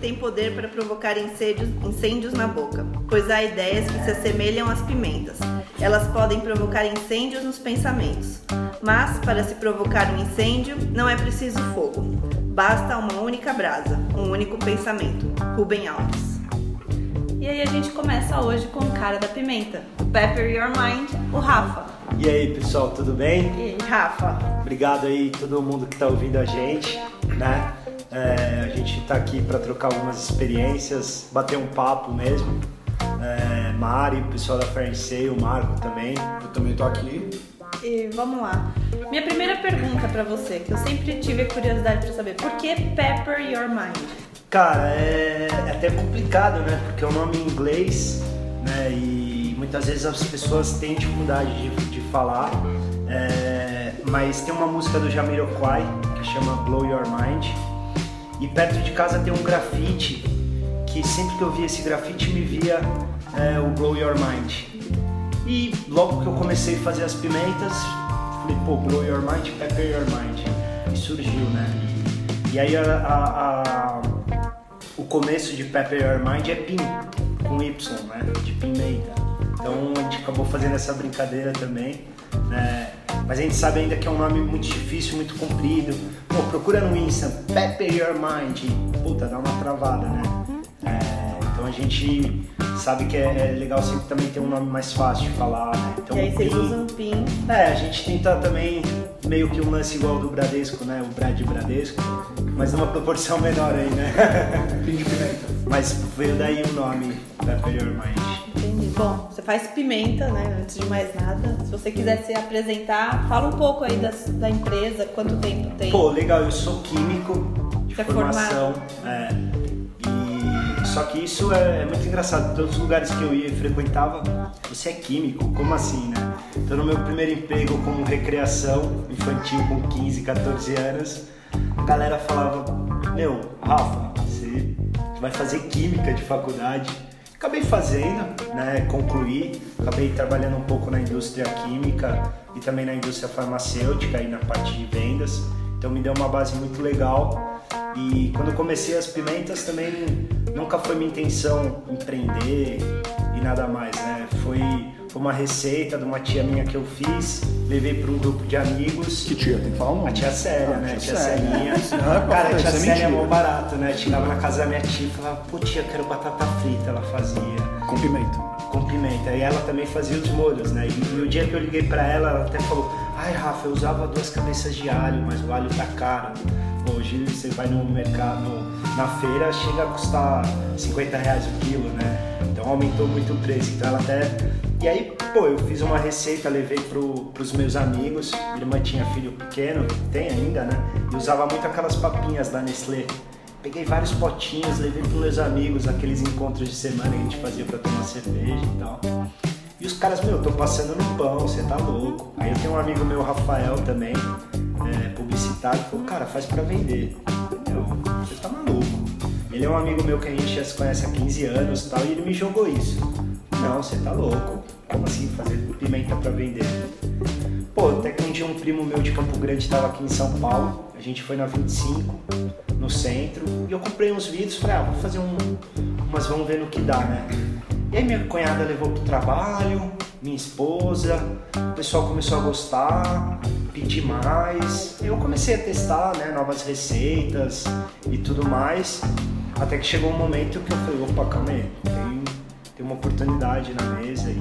têm poder para provocar incêndios, incêndios na boca, pois há ideias que se assemelham às pimentas. Elas podem provocar incêndios nos pensamentos. Mas, para se provocar um incêndio, não é preciso fogo. Basta uma única brasa, um único pensamento. Rubem Alves. E aí a gente começa hoje com o cara da pimenta, o Pepper Your Mind, o Rafa. E aí, pessoal, tudo bem? E aí, Rafa? Obrigado aí todo mundo que está ouvindo a gente, né? É, a gente está aqui para trocar algumas experiências, bater um papo mesmo. É, Mari, o pessoal da Fernsei, o Marco também. Eu também tô aqui. E vamos lá. Minha primeira pergunta para você, que eu sempre tive a curiosidade para saber, por que Pepper Your Mind? Cara, é, é até complicado, né? Porque é um nome em inglês, né? E muitas vezes as pessoas têm dificuldade de, de falar. É, mas tem uma música do Jamiroquai que chama Blow Your Mind. E perto de casa tem um grafite que sempre que eu via esse grafite me via é, o Blow Your Mind. E logo que eu comecei a fazer as pimentas, falei, pô, Blow Your Mind, Pepper Your Mind. E surgiu, né? E, aí a, a, a, o começo de Pepper Your Mind é PIN, com Y, né? De pimenta. Então a gente acabou fazendo essa brincadeira também, né? Mas a gente sabe ainda que é um nome muito difícil, muito comprido. Pô, procura no Insta, Pepper Your Mind. Puta, dá uma travada, né? É, então a gente sabe que é, é legal sempre também ter um nome mais fácil de falar, né? Então, e aí vocês PIN- usam PIN. é, a gente tenta também meio que um lance igual do Bradesco, né? O Brad Bradesco, mas numa proporção menor aí, né? Pin de pimenta. mas veio daí o nome Pepper Your Mind. Bom, você faz pimenta, né? Antes de mais nada. Se você quiser se apresentar, fala um pouco aí das- da, empresa, quanto tempo tem. Pô, legal, eu sou químico de Você formação. É, e só que isso é, é muito engraçado. Todos os lugares que eu ia e frequentava, você é químico, como assim, né? Então no meu primeiro emprego como recreação infantil com 15, 14 anos, a galera falava, meu, Rafa, você vai fazer química de faculdade. Acabei fazendo, né? Concluí, acabei trabalhando um pouco na indústria química e também na indústria farmacêutica e na parte de vendas. Então me deu uma base muito legal. E quando comecei as pimentas também nunca foi minha intenção empreender e nada mais, né? Foi, foi uma receita de uma tia minha que eu fiz, levei para um grupo de amigos. Que tia? Tem que falar o nome. A tia Célia, né? tia tia Célia. Ah, Cara, a tia é Célia é mó barato, né? Chegava na casa da minha tia e falava, pô tia, quero batata frita, ela fazia Com pimenta. com pimenta. E ela também fazia os molhos, né? E, e o dia que eu liguei pra ela, ela até falou: Ai, Rafa, eu usava duas cabeças de alho, mas o alho tá caro. Hoje você vai no mercado, na feira, chega a custar 50 reais o quilo, né? Então aumentou muito o preço. Então ela até. E aí, pô, eu fiz uma receita, levei pro, pros meus amigos. Minha irmã tinha filho pequeno, tem ainda, né? E usava muito aquelas papinhas da Nestlé. Peguei vários potinhos, levei pros meus amigos, aqueles encontros de semana que a gente fazia pra tomar cerveja e tal. E os caras, meu, tô passando no pão, você tá louco. Aí eu tenho um amigo meu, Rafael, também, é, publicitário, falou, cara, faz pra vender. Eu, você tá maluco. Ele é um amigo meu que a gente já se conhece há 15 anos e tal, e ele me jogou isso. Não, você tá louco. Como assim fazer pimenta pra vender? Pô, até que um dia um primo meu de Campo Grande estava aqui em São Paulo, a gente foi na 25, no centro, e eu comprei uns vídeos, falei, ah, vou fazer um, umas, vamos ver no que dá, né? E aí minha cunhada levou pro trabalho, minha esposa, o pessoal começou a gostar, pedir mais. Eu comecei a testar, né, novas receitas e tudo mais, até que chegou um momento que eu falei, opa, calma aí, tem uma oportunidade na mesa e,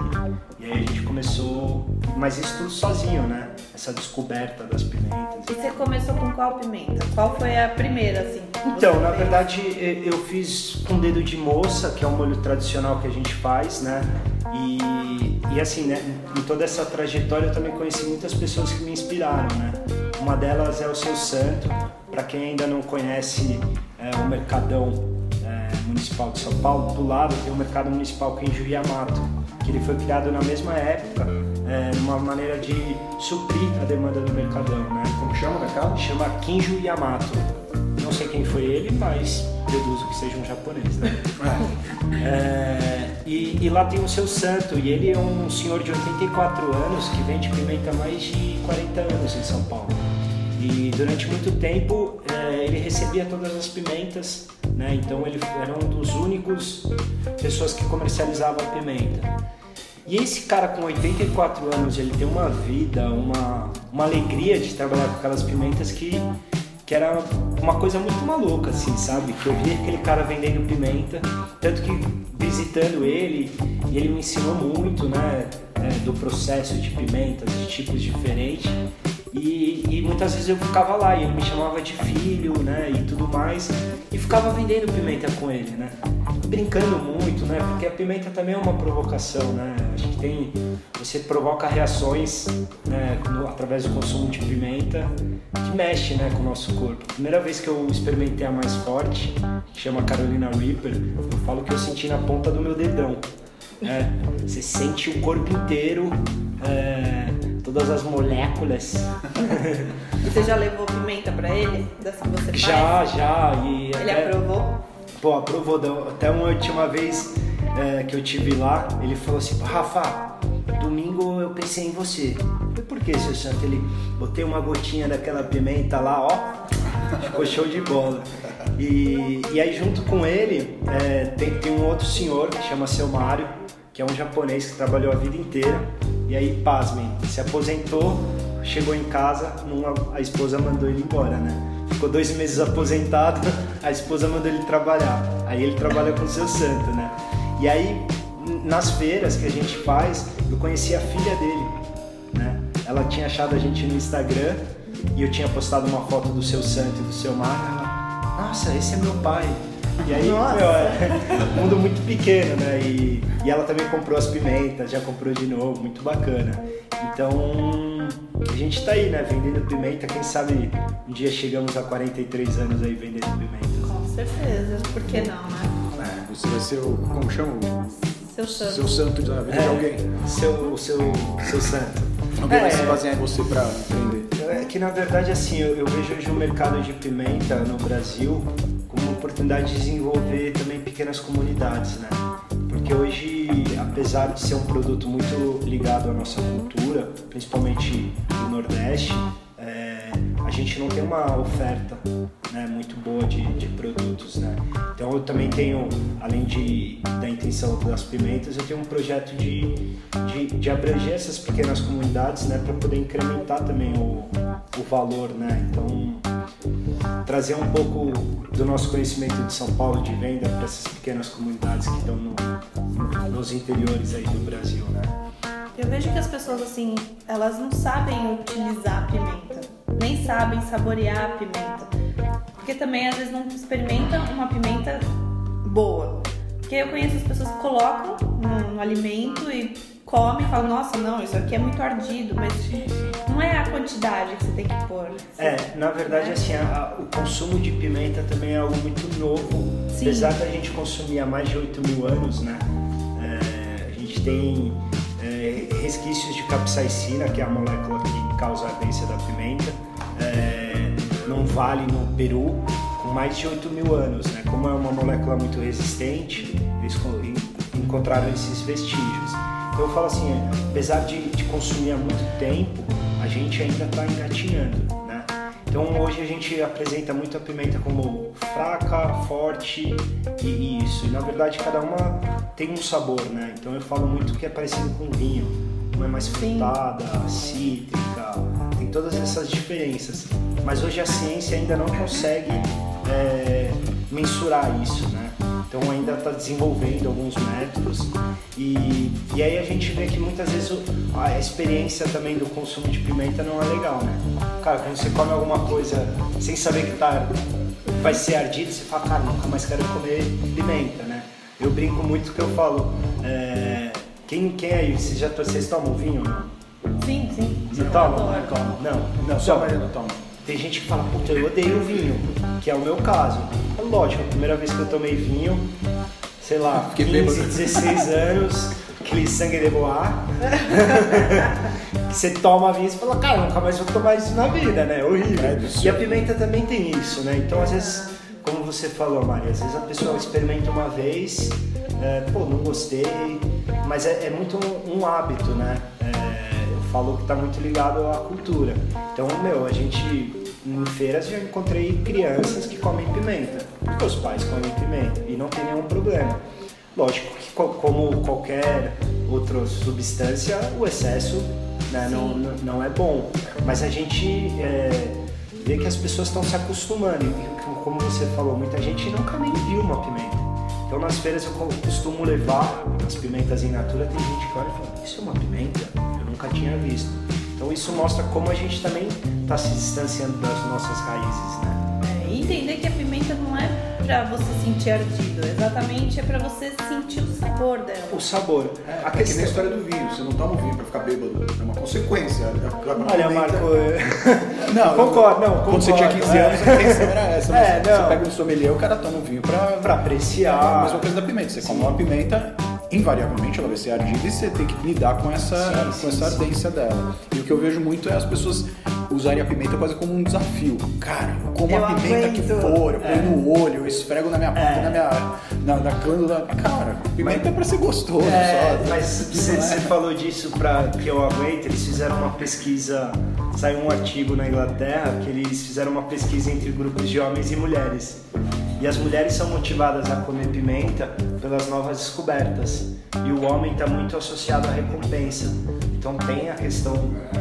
e aí a gente começou, mas isso tudo sozinho, né? Essa descoberta das pimentas. E você começou com qual pimenta? Qual foi a primeira, assim? Então, na fez? verdade, eu fiz com dedo de moça, que é o molho tradicional que a gente faz, né? E, e assim, né? Em toda essa trajetória eu também conheci muitas pessoas que me inspiraram, né? Uma delas é o Seu Santo. Para quem ainda não conhece é, o Mercadão Municipal de São Paulo, do lado tem o Mercado Municipal que é em que ele foi criado na mesma época, é, numa maneira de suprir a demanda do Mercadão, né? Como chama o mercado? chama Kinjo Yamato. Não sei quem foi ele, mas deduzo que seja um japonês, né? É, e, e lá tem o seu santo, e ele é um senhor de 84 anos que vende pimenta há mais de 40 anos em São Paulo. E durante muito tempo é, ele recebia todas as pimentas, né? Então ele era um dos únicos pessoas que comercializava pimenta. E esse cara com 84 anos, ele tem uma vida, uma, uma alegria de trabalhar com aquelas pimentas que, que era uma coisa muito maluca, assim, sabe? Que eu via aquele cara vendendo pimenta, tanto que visitando ele, e ele me ensinou muito, né? é, do processo de pimentas, de tipos diferentes. E, e, muitas vezes eu ficava lá e ele me chamava de filho, né, e tudo mais, e ficava vendendo pimenta com ele, né, brincando muito, né, porque a pimenta também é uma provocação, né, acho que tem, você provoca reações, né, no, através do consumo de pimenta, que mexe, né, com o nosso corpo. A primeira vez que eu experimentei a mais forte, que chama Carolina Reaper, eu falo que eu senti na ponta do meu dedão. É, você sente o corpo inteiro, é, todas as moléculas. e você já levou pimenta pra ele? Das que você faz? Já, já. E ele até, aprovou? Pô, aprovou. Até uma última vez é, que eu tive lá, ele falou assim, Rafa, domingo eu pensei em você. falei, por que, seu santo? Ele, botei uma gotinha daquela pimenta lá, ó, ficou show de bola. E, e aí junto com ele é, tem, tem um outro senhor que chama Seu Mário, que é um japonês que trabalhou a vida inteira. E aí, pasmem, se aposentou, chegou em casa, a esposa mandou ele embora, né? Ficou dois meses aposentado, a esposa mandou ele trabalhar. Aí ele trabalha com o seu santo, né? E aí, nas feiras que a gente faz, eu conheci a filha dele, né? Ela tinha achado a gente no Instagram e eu tinha postado uma foto do seu santo e do seu mar. Ela, nossa, esse é meu pai. E aí, meu, é um mundo muito pequeno, né? E, e ela também comprou as pimentas, já comprou de novo, muito bacana. Então, a gente tá aí, né? Vendendo pimenta, quem sabe um dia chegamos a 43 anos aí vendendo pimenta. Com certeza, por que não, né? É, você vai ser o. como chama? Seu santo. Seu santo da vida é, de alguém. Seu, seu, seu santo. Alguém é, vai se basear em você pra empreender. É que na verdade assim, eu, eu vejo hoje o mercado de pimenta no Brasil oportunidade de desenvolver também pequenas comunidades, né? Porque hoje, apesar de ser um produto muito ligado à nossa cultura, principalmente no Nordeste, a gente não tem uma oferta né, muito boa de, de, produtos, né? Então eu também tenho, além de, da intenção das pimentas, eu tenho um projeto de, de, de abranger essas pequenas comunidades, né, para poder incrementar também o, o valor, né? Então trazer um pouco do nosso conhecimento de São Paulo de venda para essas pequenas comunidades que estão no, nos interiores aí do Brasil, né? Eu vejo que as pessoas assim, elas não sabem utilizar a pimenta, nem sabem saborear a pimenta, porque também às vezes não experimentam uma pimenta boa. Porque eu conheço as pessoas que colocam no, no alimento e come e fala, nossa, não, isso aqui é muito ardido, mas não é a quantidade que você tem que pôr. É, na verdade, assim, a, a, o consumo de pimenta também é algo muito novo. Sim. Apesar da gente consumir há mais de 8 mil anos, né? É, a gente tem resquícios de capsaicina, que é a molécula que causa a ardência da pimenta, é, vale no Peru, com mais de 8 mil anos, né? Como é uma molécula muito resistente, eles encontraram esses vestígios. Então eu falo assim, apesar de, de consumir há muito tempo, a gente ainda está engatinhando, né? Então hoje a gente apresenta muito a pimenta como fraca, forte e isso. E na verdade cada uma tem um sabor, né? Então eu falo muito que é parecido com vinho. Uma é mais frutada, cítrica, tem todas essas diferenças. Mas hoje a ciência ainda não consegue é, mensurar isso, né? Então ainda está desenvolvendo alguns métodos e, e aí a gente vê que muitas vezes a experiência também do consumo de pimenta não é legal, né? Cara, quando você come alguma coisa sem saber que tá, vai ser ardido, você fala, cara, nunca mais quero comer pimenta, né? Eu brinco muito que eu falo, é, quem, quem aí, vocês, já, vocês tomam vinho não? Sim, sim. Você toma? Não, não, não, só Mariana toma. Tem gente que fala, puta, eu odeio vinho, que é o meu caso. É lógico, a primeira vez que eu tomei vinho, sei lá, 15, 16 anos, aquele sangue de boar. você toma vinho e fala, cara, nunca mais vou tomar isso na vida, né? Horrível. É e a pimenta também tem isso, né? Então, às vezes, como você falou, Maria, às vezes a pessoa experimenta uma vez, é, pô, não gostei, mas é, é muito um, um, hábito, né? É, eu falo que está muito ligado à cultura. Então, meu, a gente em feiras já encontrei crianças que comem pimenta, porque os pais comem pimenta e não tem nenhum problema. Lógico que co- como qualquer outra substância, o excesso né, não, não- não é bom. Mas a gente é, vê que as pessoas estão se acostumando. Como você falou, muita gente nunca nem viu uma pimenta. Então nas feiras eu co- costumo levar as pimentas in natura, tem gente que olha e fala, isso é uma pimenta? Eu nunca tinha visto. Então isso mostra como a gente também está se distanciando das nossas raízes, né? É, entender que a pimenta é pra você sentir ardido, exatamente é pra você sentir o sabor dela. O sabor. É, a é que nem a questão... história do vinho. Você não toma o vinho pra ficar bêbado. É uma consequência. A- a- a Olha, pimenta- Marco, Não, concordo, não, Quando você tinha concordo, 15 é. anos, a intenção era essa. É, Você pega um sommelier, o cara toma um vinho pra, Pra apreciar. É a mesma coisa da pimenta. Você come uma pimenta, invariavelmente ela vai ser ardida e você tem que lidar com essa, Sim, com sim, essa sim. ardência dela. E o que eu vejo muito é as pessoas usarem a pimenta quase como um desafio. Cara, eu como Eu a pimenta que aguento. for, eu ponho no olho, eu esfrego na minha, É. na minha na, na. Cara, pimenta é pra ser gostoso É, só. mas você, é. falou disso para que eu aguente. Eles fizeram uma pesquisa, saiu um artigo na Inglaterra que eles fizeram uma pesquisa entre grupos de homens e mulheres. E as mulheres são motivadas a comer pimenta pelas novas descobertas. E o homem está muito associado à recompensa. Então tem a questão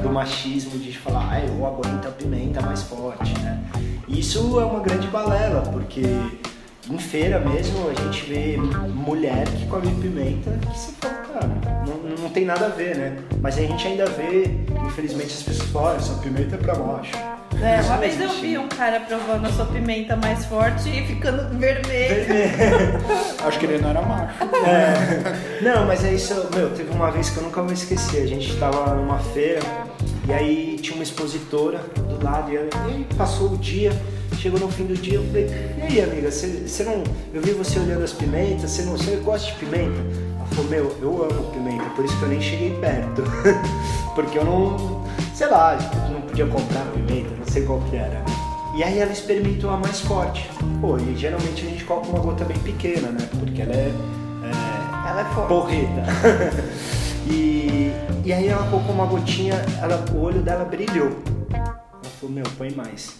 do machismo de falar, ah, eu aguento a pimenta mais forte, né? Isso é uma grande balela, porque em feira mesmo a gente vê mulher que come pimenta que você fala, cara, não, não tem nada a ver, né? Mas a gente ainda vê, infelizmente, as pessoas falam, "Ah, essa pimenta é pra macho. É, uma não vez eu vi um cara provando a sua pimenta mais forte e ficando vermelho. Acho que ele não era macho. É. Não, mas é isso, meu, teve uma vez que eu nunca vou esquecer. A gente tava numa feira e aí tinha uma expositora do lado e e aí passou o dia, chegou no fim do dia, eu falei, e aí amiga, você não. Eu vi você olhando as pimentas, você não você gosta de pimenta? Ela falou, meu, eu amo pimenta, por isso que eu nem cheguei perto. Porque eu não, sei lá, não podia comprar pimenta, não sei qual que era. E aí ela experimentou a mais forte. Pô, e geralmente a gente coloca uma gota bem pequena, né? Porque ela é- é Ela é forte. porreta. e, e aí ela colocou uma gotinha, ela, o olho dela brilhou. Falou, meu, põe mais.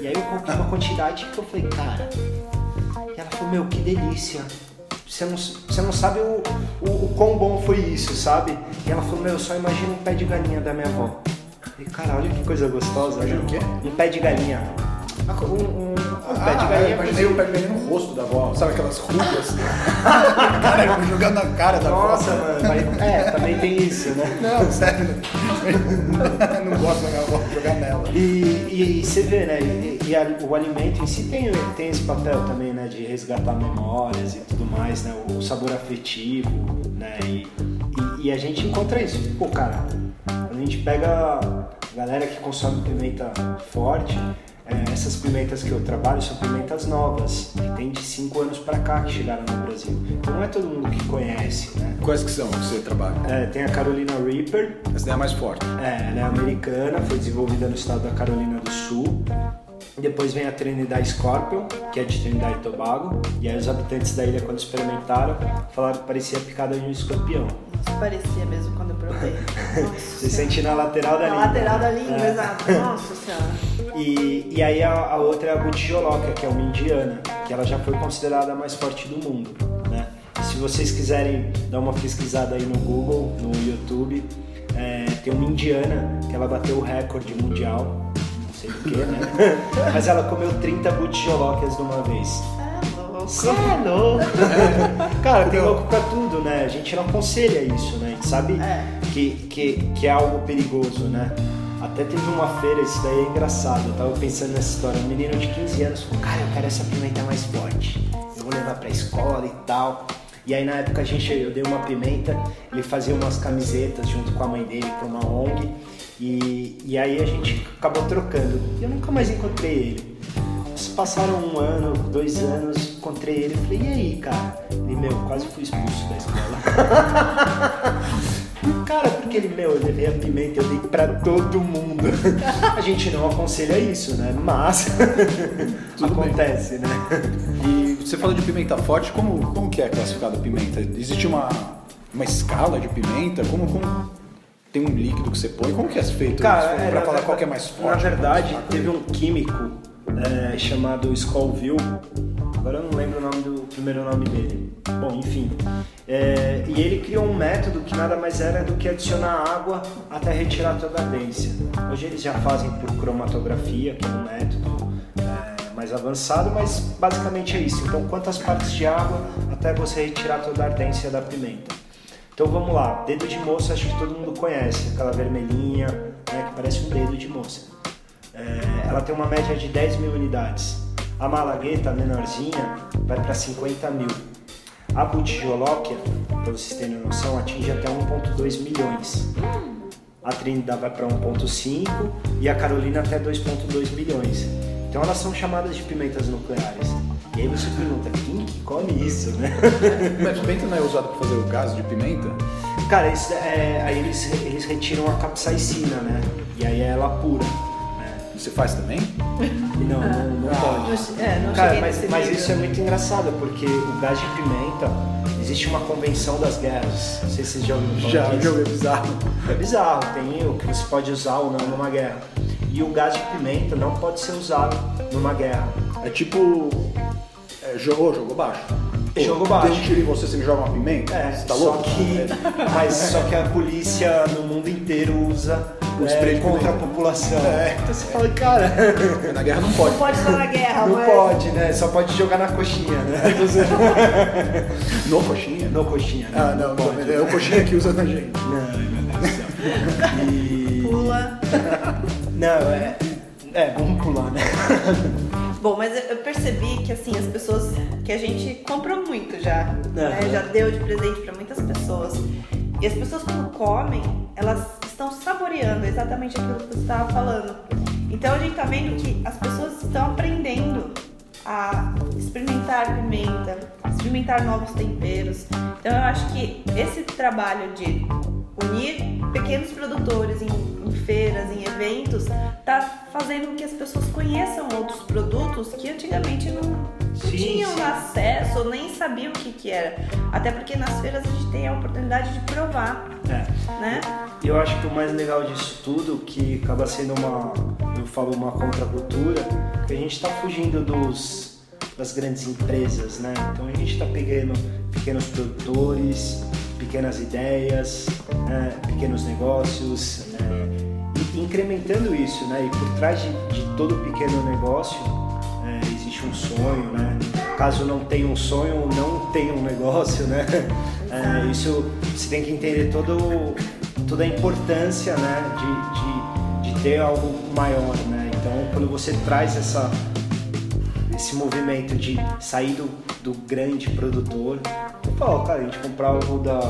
E aí eu coloquei uma quantidade que eu falei, cara. E ela falou, meu, que delícia. Você não, você não sabe o, o, o quão bom foi isso, sabe? E ela falou, meu, eu só imagino um pé de galinha da minha avó. Eu falei, cara, olha que coisa gostosa. Imagina né? o quê? Um pé de galinha. Um, um- um pé de Ah, galinha. eu imaginei o pé de galinha no rosto da avó. Sabe aquelas rugas? cara, jogando na cara da avó. Nossa, mano. mas- É, também tem isso, né? Não, sério. não gosto da minha avó jogar nela. E, e- você vê, né? E, e a- o alimento em si tem, tem esse papel também, né? De resgatar memórias e tudo mais, né? O sabor afetivo, né? E, e- e a gente encontra isso. Pô, cara, quando a gente pega a galera que consome pimenta forte, essas pimentas que eu trabalho são pimentas novas, que tem de 5 anos pra cá que chegaram no Brasil. Então não é todo mundo que conhece, né? Quais que são que você trabalha? É, tem a Carolina Reaper, Essa daí é a mais forte. é, ela é americana, foi desenvolvida no estado da Carolina do Sul. Depois vem a Trinidad Scorpion, que é de Trinidad e Tobago. E aí os habitantes da ilha, quando experimentaram, falaram que parecia a picada de um escorpião. Nossa, parecia mesmo quando eu provei. Você sente na lateral da Na língua. lateral né? da língua, É. exato. Nossa senhora. E, e aí a, a outra é a Butijoloca, que é uma indiana, que ela já foi considerada a mais forte do mundo, né? Se vocês quiserem dar uma pesquisada aí no Google, no YouTube, é, tem uma indiana que ela bateu o recorde mundial, não sei do que, né? Mas ela comeu 30 Butijolocas de uma vez. É louco. Você é louco! Cara, tem louco pra tudo, né? A gente não aconselha isso, né? A gente sabe É. que, que, que é algo perigoso, né? Até teve uma feira, isso daí é engraçado. Eu tava pensando nessa história. Um menino de 15 anos falou: Cara, eu quero essa pimenta mais forte. Eu vou levar pra escola e tal. E aí na época a gente, eu dei uma pimenta, ele fazia umas camisetas junto com a mãe dele pra uma ONG. E, e aí a gente acabou trocando. E eu nunca mais encontrei ele. Passaram um ano, dois anos, encontrei ele e falei, e aí, cara? Ele, meu, quase fui expulso da escola. cara, porque ele, meu, eu levei a pimenta, eu dei pra todo mundo. A gente não aconselha isso, né? Mas Tudo bem. acontece, né? E você falou de pimenta forte, como, como que é classificada a pimenta? Existe uma, uma escala de pimenta? Como, como... tem um líquido que você põe? Como que é feito Cara, isso? é, pra falar qual que é mais forte? Na verdade, teve um químico é, chamado Scoville, agora eu não lembro o nome do primeiro nome dele. Bom, enfim. É, e ele criou um método que nada mais era do que adicionar água até retirar toda a ardência. Hoje eles já fazem por cromatografia, que é um método é, mais avançado, mas basicamente é isso. Então, quantas partes de água até você retirar toda a ardência da pimenta. Então vamos lá, dedo de moça acho que todo mundo conhece, aquela vermelhinha, né, que parece um dedo de moça. É, ela tem uma média de 10 mil unidades. A malagueta, a menorzinha, vai para 50 mil. A butijolóquia, para vocês terem noção, atinge até 1,2 milhões. A Trinidad vai para 1,5 e a Carolina até 2,2 milhões. Então elas são chamadas de pimentas nucleares. E aí você pergunta, quem que come isso, né? Mas pimenta não é usado para fazer o gás de pimenta? Cara, isso é, aí eles, eles retiram a capsaicina, né? E aí é ela pura. Você faz também? Não, não, não pode. É, não Cara, mas, mas isso é muito engraçado, porque o gás de pimenta, existe uma convenção das guerras. Não sei se vocês já ouviram falar Já, disso. já ouvi bizarro. É bizarro, tem o que você pode usar ou não numa guerra. E o gás de pimenta não pode ser usado numa guerra. É tipo. É, jogou, jogou baixo. Jogou baixo. Tem um tiro em você, você me joga uma pimenta? É, você tá só louco? que, mas só que a polícia no mundo inteiro usa O é, contra a população. É. Então você fala, cara, É, Na guerra não pode. Não pode estar na guerra, não mas... pode, né? Só pode jogar na coxinha, né? No coxinha? No coxinha, né? Ah, não, não, é o coxinha que usa na gente. Não, meu Deus do céu. E... Pula. Não, é... É, vamos pular, né? Bom, mas eu- percebi que assim, as pessoas que a gente comprou muito já, né? Aham. Já deu de presente para muitas pessoas. E as pessoas quando comem, elas estão saboreando exatamente aquilo que você estava falando. Então a gente tá vendo que as pessoas estão aprendendo a experimentar pimenta, experimentar novos temperos. Então eu acho que esse trabalho de unir pequenos produtores em, em feiras, em eventos, tá fazendo com que as pessoas conheçam outros produtos que antigamente não, não Sim, tinham sim. acesso ou nem sabiam o que, que era. Até porque nas feiras a gente tem a oportunidade de provar, É. né? Eu acho que o mais legal disso tudo, que acaba sendo uma, eu falo uma contracultura, que a gente está fugindo dos, das grandes empresas, né? Então a gente está pegando pequenos produtores, pequenas ideias, né? pequenos negócios, né? e incrementando isso, né? E por trás de, de todo pequeno negócio é, existe um sonho, né? Caso não tenha um sonho, não tenha um negócio, né? É, isso você tem que entender todo, toda a importância, né? De, de, de ter algo maior, né? Então, quando você traz essa esse movimento de sair do, do grande produtor, eu falo, cara, a gente comprava o da,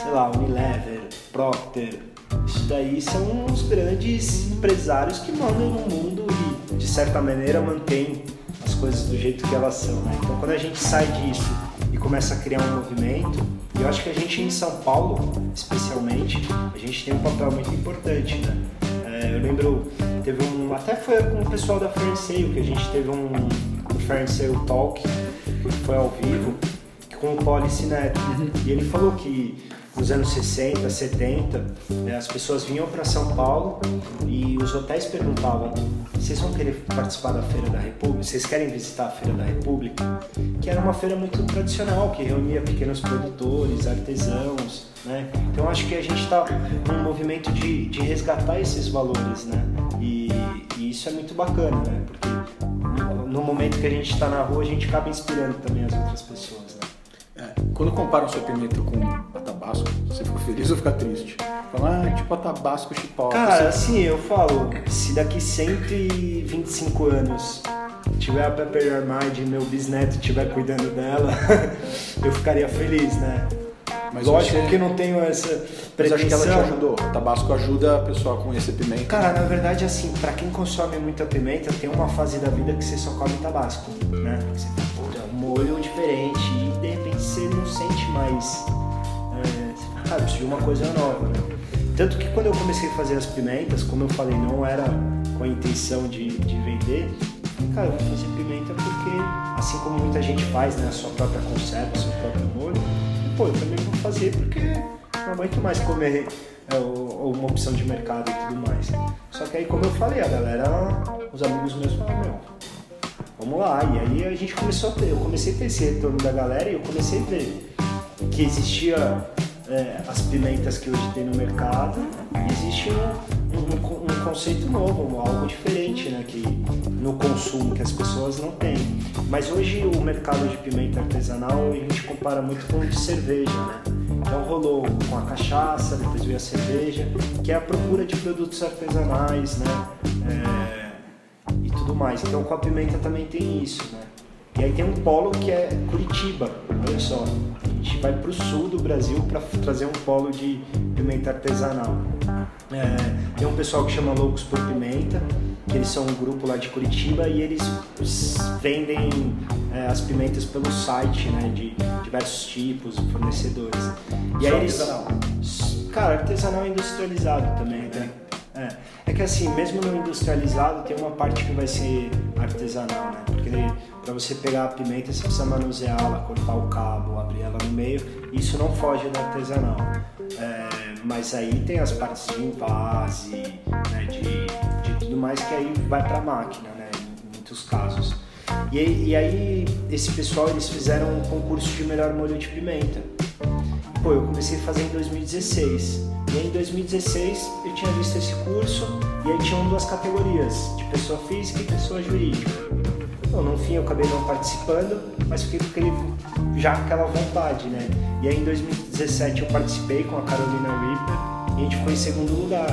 sei lá, Unilever, Procter, isso daí são os grandes empresários que mandam no mundo e, de certa maneira, mantêm as coisas do jeito que elas são. Né? Então, quando a gente sai disso e começa a criar um movimento, e eu acho que a gente em São Paulo, especialmente, a gente tem um papel muito importante, né? É, eu lembro, teve um, até foi com o pessoal da Fair Sale, que a gente teve um, um Fair Sale Talk, que foi ao vivo, com o Policy Neto. E ele falou que nos anos 60, 70, né, as pessoas vinham para São Paulo e os hotéis perguntavam: vocês vão querer participar da Feira da República? Vocês querem visitar a Feira da República? Que era uma feira muito tradicional, que reunia pequenos produtores, artesãos. Né? Então acho que a gente está num movimento de, de resgatar esses valores, né? E, e isso é muito bacana, né? Porque no momento que a gente está na rua, a gente acaba inspirando também as outras pessoas, né? É, quando comparam sua pimenta com tabasco, você fica feliz ou fica triste? Fala, ah, tipo a tabasco chipotle. Cara, assim, eu falo, se daqui 125 anos tiver a Pepper Armide e meu bisneto estiver cuidando dela, eu ficaria feliz, né? Mas Lógico você- que não tenho essa Mas acho que ela te pretensão. ajudou. O tabasco ajuda a pessoa a conhecer pimenta. Cara, na verdade, assim, pra quem consome muita pimenta, tem uma fase da vida que você só come tabasco, né? Você tem puta, um molho diferente e de repente você não sente mais. Preciso de uma coisa nova, né? Tanto que quando eu comecei a fazer as pimentas, como eu falei, não era com a intenção de, de vender, cara, eu vou fazer pimenta porque, assim como muita gente faz, né, a sua própria conserva, seu próprio molho, pô, eu também vou fazer porque não aguento mais comer é, uma opção de mercado e tudo mais. Só que aí, como eu falei, a galera, os amigos meus falaram, meu, vamos lá. E aí a gente começou a ter, eu comecei a ter esse retorno da galera e eu comecei a ver que existia é, as pimentas que hoje tem no mercado existe um, um, um, conceito novo, algo diferente né, que, no consumo que as pessoas não têm. Mas hoje o mercado de pimenta artesanal a gente compara muito com o de cerveja, né? Então rolou com a cachaça, depois veio a cerveja, que é a procura de produtos artesanais, né? É, e tudo mais. Então com a pimenta também tem isso, né? E aí tem um polo que é Curitiba, olha só. A gente vai para o sul do Brasil para trazer um polo de pimenta artesanal. É, tem um pessoal que chama Loucos por Pimenta, que eles são um grupo lá de Curitiba e eles vendem é, as pimentas pelo site, né, de diversos tipos, fornecedores. E aí eles, artesanal? Cara, artesanal industrializado também, né? É. é que assim, mesmo no industrializado tem uma parte que vai ser artesanal, né? Porque para você pegar a pimenta você precisa manusear ela, cortar o cabo, abrir ela no meio. Isso não foge do artesanal. É, mas aí tem as partes de invase, né, de, de tudo mais que aí vai para a máquina, né? Em muitos casos. E, e, aí esse pessoal eles fizeram um concurso de melhor molho de pimenta. Pô, eu comecei a fazer em 2016. E aí, em 2016 eu tinha visto esse curso e aí tinham duas categorias, de pessoa física e pessoa jurídica. Bom, no fim eu acabei não participando, mas fiquei com aquele, já aquela vontade, né? E aí em 2017 eu participei com a Carolina Reaper e a gente ficou em segundo lugar.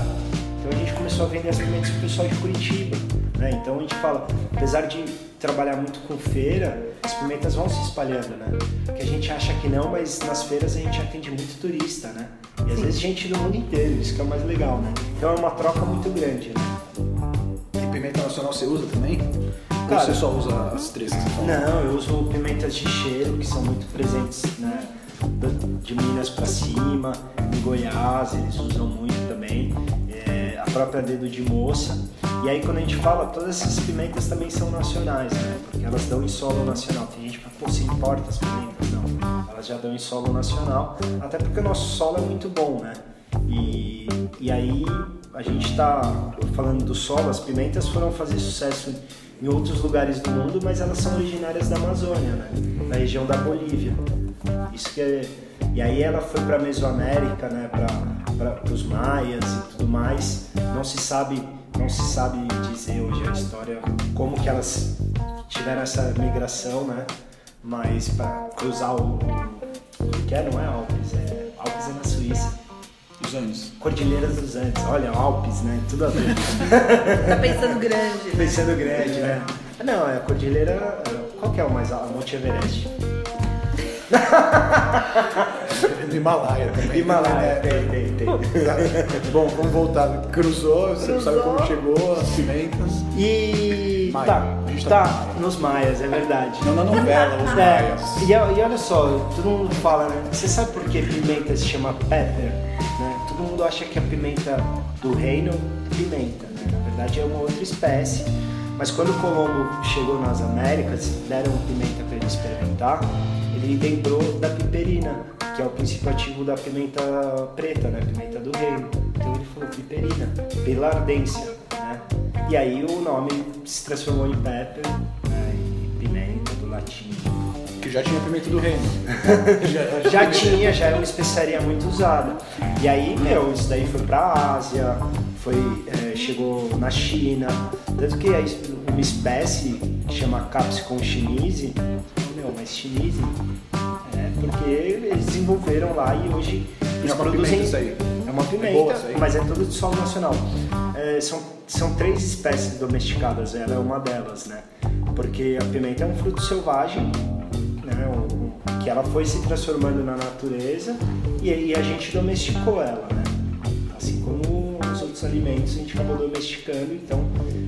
Então a gente começou a vender as pimentas pro pessoal de Curitiba. Né? Então a gente fala, apesar de trabalhar muito com feira, as pimentas vão se espalhando, né? Que a gente acha que não, mas nas feiras a gente atende muito turista, né? E às Sim. vezes gente do mundo inteiro, isso que é o mais legal, né? Então é uma troca muito grande, né? E pimenta nacional você usa também? Cara, Ou você só usa as três que você fala? Não, eu uso pimentas de cheiro, que são muito presentes, né? De Minas para cima, em Goiás eles usam muito também a própria dedo de moça. E aí quando a gente fala, todas essas pimentas também são nacionais, né? Porque elas dão em solo nacional. Tem gente que fala, pô, importa as pimentas? Não, elas já dão em solo nacional, até porque o nosso solo é muito bom, né? E, e aí a gente está falando do solo, as pimentas foram fazer sucesso em outros lugares do mundo, mas elas são originárias da Amazônia, né? Da região da Bolívia. Isso que é e aí ela foi para a Mesoamérica, né, para os maias e tudo mais. Não se sabe, não se sabe dizer hoje a história como que elas tiveram essa migração, né? Mas para cruzar o, o que é, não é Alpes, é Alpes é na Suíça. Os Andes. Cordilheiras dos Andes. Olha, Alpes, né? Tudo a ver. tá pensando grande. Pensando grande, né? Não, é a cordilheira. Qual que é o mais alto? Monte Everest. Do Himalaia também. Himalaia, tem, tem, tem. Bom, vamos voltar. Cruzou, você Cruzou. sabe como chegou, as pimentas. E. Maia. Tá, tá, tá nos Maias, é verdade. Não na novela, os é, Maias. E, e, olha só, todo mundo fala, né? Você sabe por que pimenta se chama pepper? Né? Todo mundo acha que a pimenta do reino é pimenta, né? Na verdade é uma outra espécie. Mas quando o Colombo chegou nas Américas, deram pimenta para ele experimentar ele lembrou da piperina, que é o princípio ativo da pimenta preta, né? Pimenta do reino. Então ele falou piperina, pilardência, né? E aí o nome se transformou em pepper, né? E pimenta do latim. Que já tinha pimenta do reino. já, já tinha, já era uma especiaria muito usada. E aí, meu, isso daí foi pra Ásia, foi, é, chegou na China. Tanto que uma espécie que chama Capsicum chinese mas chinese é porque eles desenvolveram lá e hoje eles é uma produzem. Pimenta isso aí. É uma pimenta, é boa, mas é tudo de solo nacional. É, são, são três espécies domesticadas, ela é uma delas, né? Porque a pimenta é um fruto selvagem, né? Um, que ela foi se transformando na natureza e, e a gente domesticou ela, né? Assim como os outros alimentos a gente acabou domesticando, então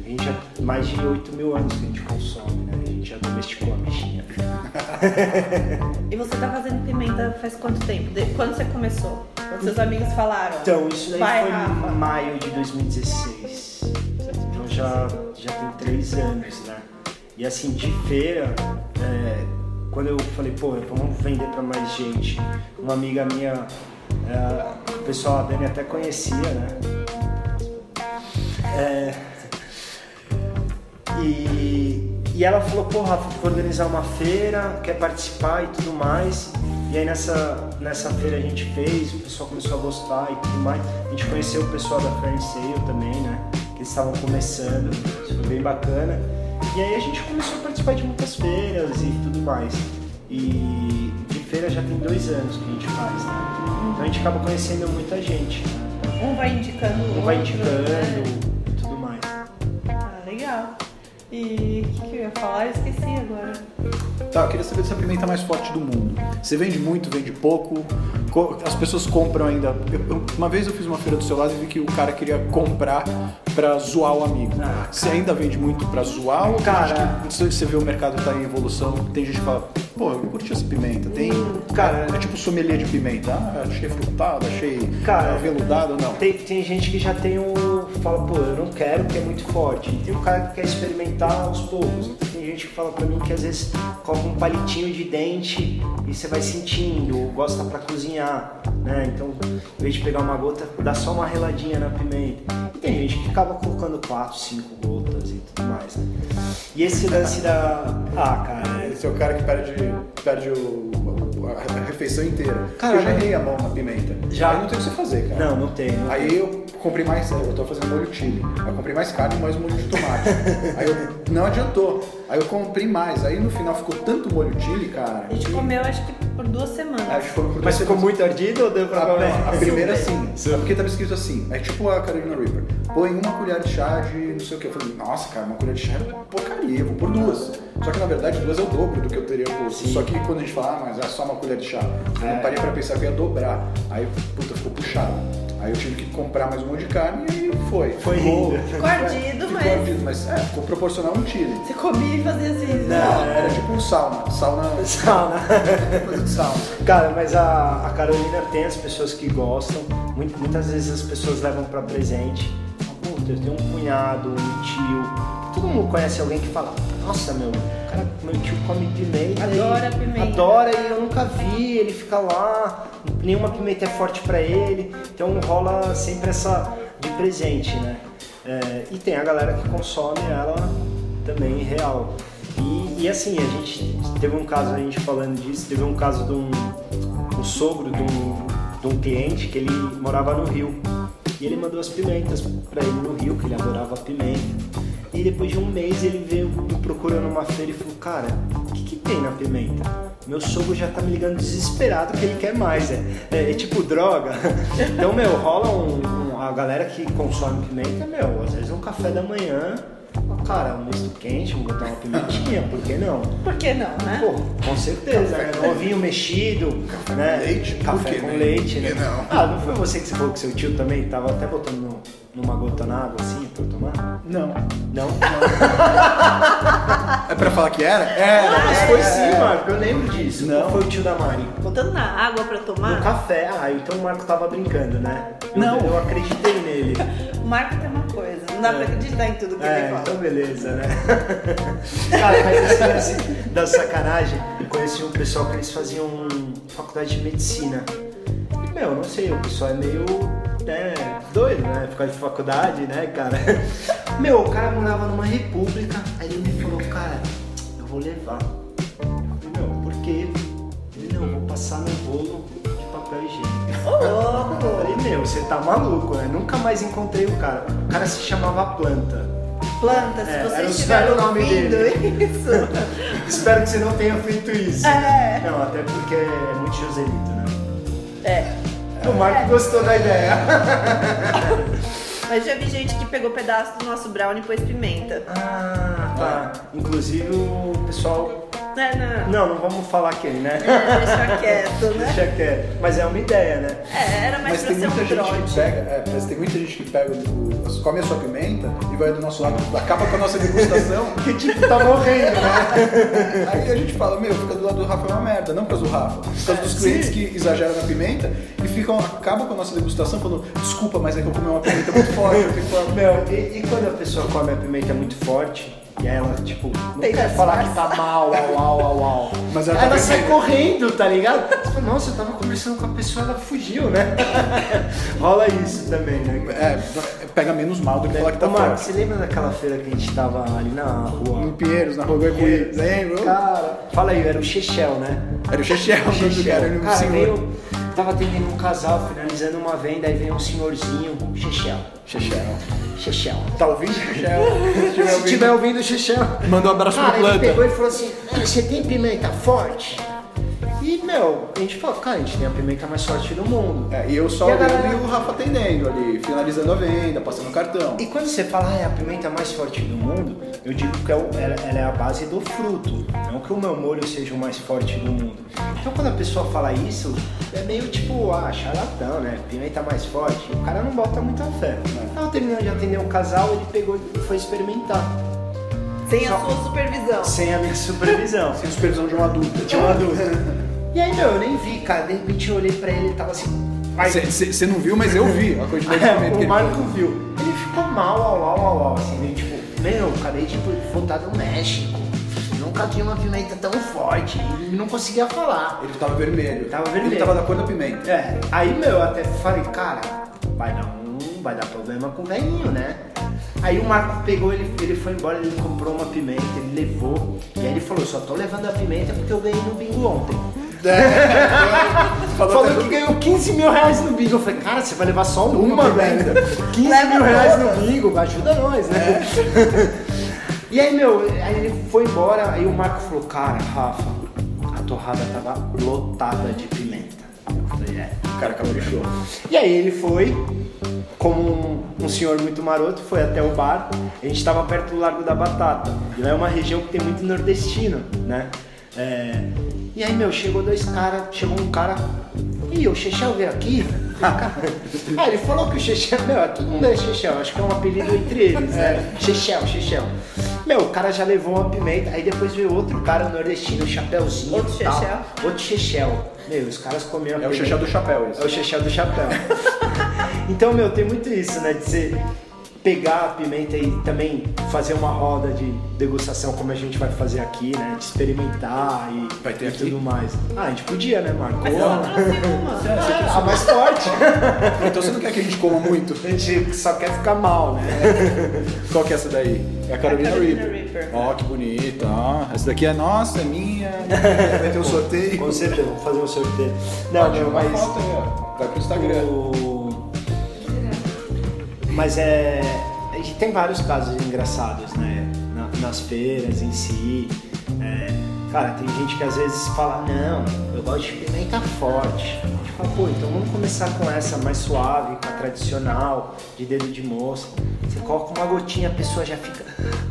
a gente já mais de 8 mil anos que a gente consome, né? Já domesticou a bichinha. e você tá fazendo pimenta faz quanto tempo? De, quando você começou? Quando seus amigos falaram? Então, isso daí Vai, foi Rafa. em maio de 2016. Então já, já tem três anos, né? E assim, de feira, é, quando eu falei, pô, vamos vender para mais gente, uma amiga minha É, o pessoal, a Dani até conhecia, né? É, e, e ela falou, pô, Rafa, vou organizar uma feira, quer participar e tudo mais. E aí nessa, nessa feira a gente fez, o pessoal começou a gostar e tudo mais. A gente conheceu o pessoal da Sale também, né? Que eles estavam começando, isso foi bem bacana. E aí a gente começou a participar de muitas feiras e tudo mais. E de feira já tem dois anos que a gente faz, né? Então a gente acaba conhecendo muita gente. Né? Um vai indicando o Um vai outro, indicando né? e tudo mais. Ah, legal. E o que, eu ia falar? Eu esqueci agora. Tá, eu queria saber dessa pimenta mais forte do mundo. Você vende muito, vende pouco? Co- As pessoas compram ainda. uma vez eu fiz uma feira do seu lado e vi que o cara queria comprar pra zoar o amigo. Ah, Você ainda vende muito pra zoar ou tem Cara. gente que, você vê o mercado tá em evolução, tem gente que fala, pô, eu curti essa pimenta. Tem. Cara, é tipo sommelier de pimenta. Ah, achei frutado, achei Cara, aveludado, não. Tem, tem gente que já tem o. fala, pô, eu não quero porque é muito forte. E tem o cara que quer experimentar aos poucos. Tem gente que fala pra mim que às vezes coloca um palitinho de dente e você vai sentindo, ou gosta pra cozinhar, né? Então, em vez de pegar uma gota, dá só uma reladinha na pimenta. E tem gente que acaba colocando 4, 5 gotas e tudo mais. Né? E esse lance da. Ah, cara, Esse é o cara que perde, perde o, a, refeição inteira. Cara, eu já errei a mão na pimenta. Já? Aí não tem o que você fazer, cara. não, não tem. Não tem. Aí eu comprei mais, eu tô fazendo molho chili. Aí eu comprei mais carne e mais molho de tomate. Aí eu, não adiantou. Aí eu comprei mais. Aí no final ficou tanto molho chili, cara. A gente que- comeu acho que por duas semanas. Aí ficou por Mas duas ficou semanas. muito ardido ou deu pra A, comer? não, a primeira sim. Sim. Porque tava escrito assim. É tipo a Carolina Reaper. Põe uma colher de chá de não sei o que. Eu falei, nossa, cara, uma colher de chá é porcaria, eu vou pôr duas. Só que na verdade duas é o dobro do que eu teria posto. Só que quando a gente fala, ah, mas é só uma colher de chá, eu É. não parei pra pensar que ia dobrar. Aí, puta, ficou puxado. Aí eu tive que comprar mais um monte de carne e aí foi. Foi ficou, indo. Ficou ardido, ficou mas ardido, mas é, ficou proporcional um chile. você comia e fazia assim. Não. Era tipo um sauna. Sauna. Sauna. sauna. Cara, mas a, a Carolina tem as pessoas que gostam. Muito- muitas vezes as pessoas levam pra presente. Eu tenho um cunhado, um tio. Todo mundo conhece alguém que fala: Nossa, meu, o cara, meu tio come pimenta. Adora pimenta. Adora e eu nunca vi. Ele fica lá, nenhuma pimenta é forte pra ele. Então rola sempre essa de presente, né? É, e tem a galera que consome ela também real. E, e assim, a gente teve um caso, a gente falando disso, teve um caso de um, um sogro de um, de um cliente que ele morava no Rio. E ele mandou as pimentas pra ele no Rio, que ele adorava pimenta. E depois de um mês ele veio me procurando numa feira e falou, cara, o que, que tem na pimenta? Meu sogro já tá me ligando desesperado que ele quer mais. É, é, é tipo droga. Então, meu, rola um, um- A galera que consome pimenta, meu, às vezes um café da manhã. Cara, um misto quente, vou botar uma pimentinha, por que não? Por que não, né? Pô, com certeza, né? Um ovinho mexido, Café né? com leite? Por Café que com não? leite, né? não? Ah, não foi você que você falou que seu tio também tava até botando no- numa gota na água assim pra eu tomar? Não. Não? É pra falar que era? É, Mas foi sim, Marco, eu lembro disso. Não. Qual foi o tio da Mari? Botando na água pra No tomar. café. Ah, então o Marco tava brincando, né? Eu- Não. Eu acreditei nele. O Marco tem uma dá pra acreditar em tudo que ele É, fala. então beleza, né? Cara, mas esse lance da sacanagem, eu conheci um pessoal que eles faziam faculdade de medicina. E, meu, não sei, o pessoal é meio né, doido, né? Ficar de faculdade, né, cara? Meu, o cara morava numa república, aí ele me falou, cara, eu vou levar. Eu falei, meu, por quê? Ele, não, vou passar no bolo higiênico. Ô, Eu louco! falei, meu, você tá maluco, né? Nunca mais encontrei o cara. O cara se chamava Planta. Planta, se É, você o estiver sério nome ouvindo dele. isso. Espero que você não tenha feito isso. É. Não, até porque é muito Joselito, né? É. O Marco gostou da ideia. Mas já vi gente que pegou pedaço do nosso brownie e pôs pimenta. Ah, tá. Inclusive o pessoal. Não, não. Não, não vamos falar quem, né? É, deixa quieto, né? Deixa quieto. Mas é uma ideia, né? É, era mais Mas pra tem ser muita um gente que pega, é, mas tem muita gente que pega, o, come a sua pimenta e vai do nosso lado, acaba com a nossa degustação. Que tipo, tá morrendo, né? Aí a gente fala, meu, fica do lado do Rafa é uma merda, não por causa do Rafa, por causa dos Sim. clientes que exageram na pimenta e ficam, acabam com a nossa degustação falando, desculpa, mas é que eu comi uma pimenta muito forte. Meu, e, e quando a pessoa come a pimenta muito forte, e aí ela, tipo, não Tem quer que falar que tá mal, au, au, au, au. Mas ela ela, tá sai correndo, tá ligado? Nossa, eu tava conversando com a pessoa, ela fugiu, né? Rola isso também, né? É, pega menos mal do que falar que tá Ô, Marco, forte. você lembra daquela feira que a gente tava ali na rua? Em Pinheiros, na rua Guaicuí. Lembra? Cara, fala aí, era o Chechel, né? Era o Chechel, o do cara, era tava atendendo um casal, finalizando uma venda, aí veio um senhorzinho, Chechel. Chechel. Chechel. Tá ouvindo, Chechel? Se tiver ouvindo, Chechel. manda um abraço Cara, pro ele planta. pegou e falou assim, "Ah, você tem pimenta forte? E, meu, a gente falou, cara, a gente tem a pimenta mais forte do mundo. É, e eu só E galera- e o Rafa atendendo ali, finalizando a venda, passando o cartão. E quando você fala, ah, é a pimenta mais forte do mundo, eu digo que é ela, ela é a base do fruto, não que o meu molho seja o mais forte do mundo. Então quando a pessoa fala isso, é meio tipo, ah, charlatão, né? Pimenta mais forte, o cara não bota muita fé. Tava terminando de atender um casal, ele pegou e foi experimentar. Sem a Só- sua supervisão. Sem a minha supervisão. Sem supervisão de um adulto. Tinha uma dúvida. E aí, meu, eu nem vi, cara. De repente eu olhei pra ele e tava assim. Você não viu, mas eu vi a quantidade de pimenta que o ele Marco viu. Ele ficou mal, au, au, au, au, assim, meio tipo, meu, acabei de voltar do México. Nunca tinha uma pimenta tão forte. E não conseguia falar. Ele tava vermelho. Tava vermelho. Ele tava da cor da pimenta. É, aí, meu, eu até falei, cara, vai dar um. Vai dar problema com o velhinho, né? Aí o Marco pegou, ele, ele foi embora, ele comprou uma pimenta, ele levou. E aí ele falou, só tô levando a pimenta porque eu ganhei no bingo ontem. Falou Falou até que ganhou 15 mil reais no bingo. Eu falei, cara, você vai levar só uma, Uma velho. 15 Leva mil reais no bingo, ajuda nós, né? e aí, meu, aí ele foi embora, aí o Marco falou, cara, Rafa, a torrada tava lotada de pimenta. Eu falei, é. O cara caprichou. E aí ele foi, como um, um senhor muito maroto, foi até o bar. A gente estava perto do Largo da Batata. E lá é uma região que tem muito nordestino, né? É, E aí, meu, chegou dois caras, chegou um cara. Ih, o Chechel veio aqui? ah, ele falou que o Chechel, meu, todo mundo é Chechel, acho que é um apelido entre eles, né? Chechel, Chechel. Meu, o cara já levou uma pimenta, aí depois veio outro cara nordestino, chapéuzinho. Outro. Chechel. Outro Chechel. Meu, os caras comiam É o. Chechel do chapéu, esse. É o chechel do chapéu. então, meu, tem muito isso, né? De você pegar a pimenta e também fazer uma roda de degustação como a gente vai fazer aqui, né? De experimentar e, Vai ter e tudo mais. Ah, a gente podia, né, Marco? Mas só trouxe uma. É, a mais forte. Então você não quer que a gente coma muito? A gente só quer ficar mal, né? Qual que é essa daí? É a Carolina, Carolina Reaper. Reaper. Ó, que bonita. Ó, essa daqui é nossa, é minha. Vai ter um sorteio. Com certeza, vamos fazer um sorteio. Não, Pode meu, mas... foto. Vai pro Instagram. O- Mas é. A gente tem vários casos engraçados, né? Na- nas feiras em si. É, Cara, tem gente que às vezes fala, não, eu gosto de pimenta forte. Fala, pô, então vamos começar com essa mais suave, com a tradicional, de dedo de moça. Você coloca uma gotinha, a pessoa já fica,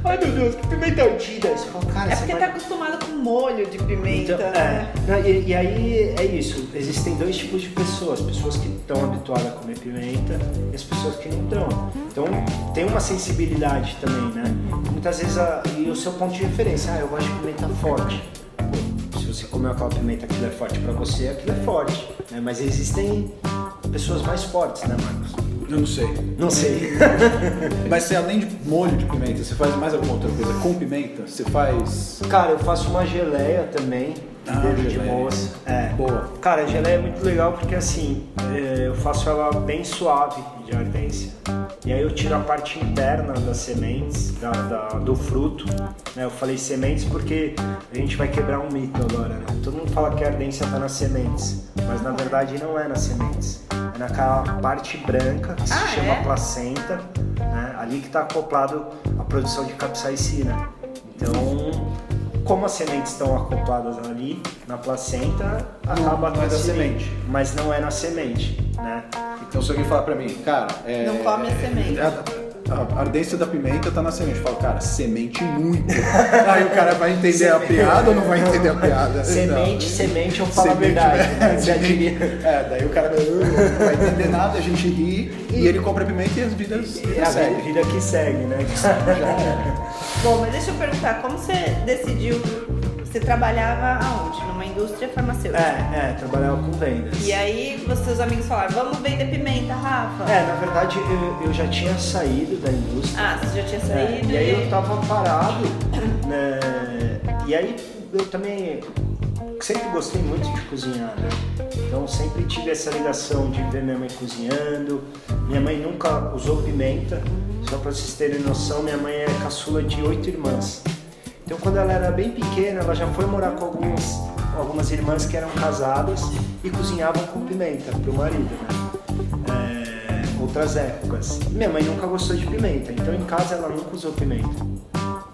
ai meu Deus, que pimenta ardida. Você fala, cara, É porque vai- tá acostumado com molho de pimenta, então, né? é. Não, e, e aí é isso. Existem dois tipos de pessoas: pessoas que estão habituadas a comer pimenta e as pessoas que não estão. Então tem uma sensibilidade também, né? Muitas vezes a- e o seu ponto de referência, ah, eu gosto de pimenta forte. Você comeu aquela pimenta que é forte pra você, aquilo é forte. Né? Mas existem pessoas mais fortes, né, Marcos? Eu não sei. Não sei. Mas você, além de molho de pimenta, você faz mais alguma outra coisa com pimenta? Você faz. Cara, eu faço uma geleia também, de Ah, de geleia. moça. É. Boa. Cara, a geleia é muito legal porque assim, é, eu faço ela bem suave de ardência. E aí eu tiro a parte interna das sementes, da, da- do fruto. né? Eu falei sementes porque a gente vai quebrar um mito agora, né? Todo mundo fala que a ardência tá nas sementes, mas na verdade não é nas sementes. É naquela parte branca que se Ah, chama é? placenta, né? Ali que está acoplado a produção de capsaicina. Então, como as sementes estão acopladas ali na placenta, acaba não é da semente. Mas não é na semente, né? Então se alguém falar pra mim, cara. É, Não come a semente. A, a ardência da pimenta tá na semente. Eu falo, cara, semente muito. Aí o cara vai entender a piada ou não vai entender a piada? Semente, Não. semente, eu falo a Semente, verdade. é, né? Semente. É, daí o cara vai, "Uh", não vai entender nada, a gente ri e ele compra pimenta e as vidas É a seguem. vida que segue, né? Bom, mas deixa eu perguntar, como você decidiu, você trabalhava aonde? Numa indústria farmacêutica? É, é, trabalhava com vendas. E aí, os seus amigos falaram, vamos vender pimenta, Rafa? É, na verdade eu, eu já tinha saído da indústria. Ah, você já tinha É, saído e aí eu tava parado, né? E aí eu também, sempre gostei muito de cozinhar, né? Então sempre tive essa ligação de ver minha mãe cozinhando. Minha mãe nunca usou pimenta. Só para vocês terem noção, minha mãe é caçula de oito irmãs. Então quando ela era bem pequena, ela já foi morar com algumas, algumas irmãs que eram casadas e cozinhavam com pimenta para o marido, né? É, outras épocas. Minha mãe nunca gostou de pimenta, então em casa ela nunca usou pimenta.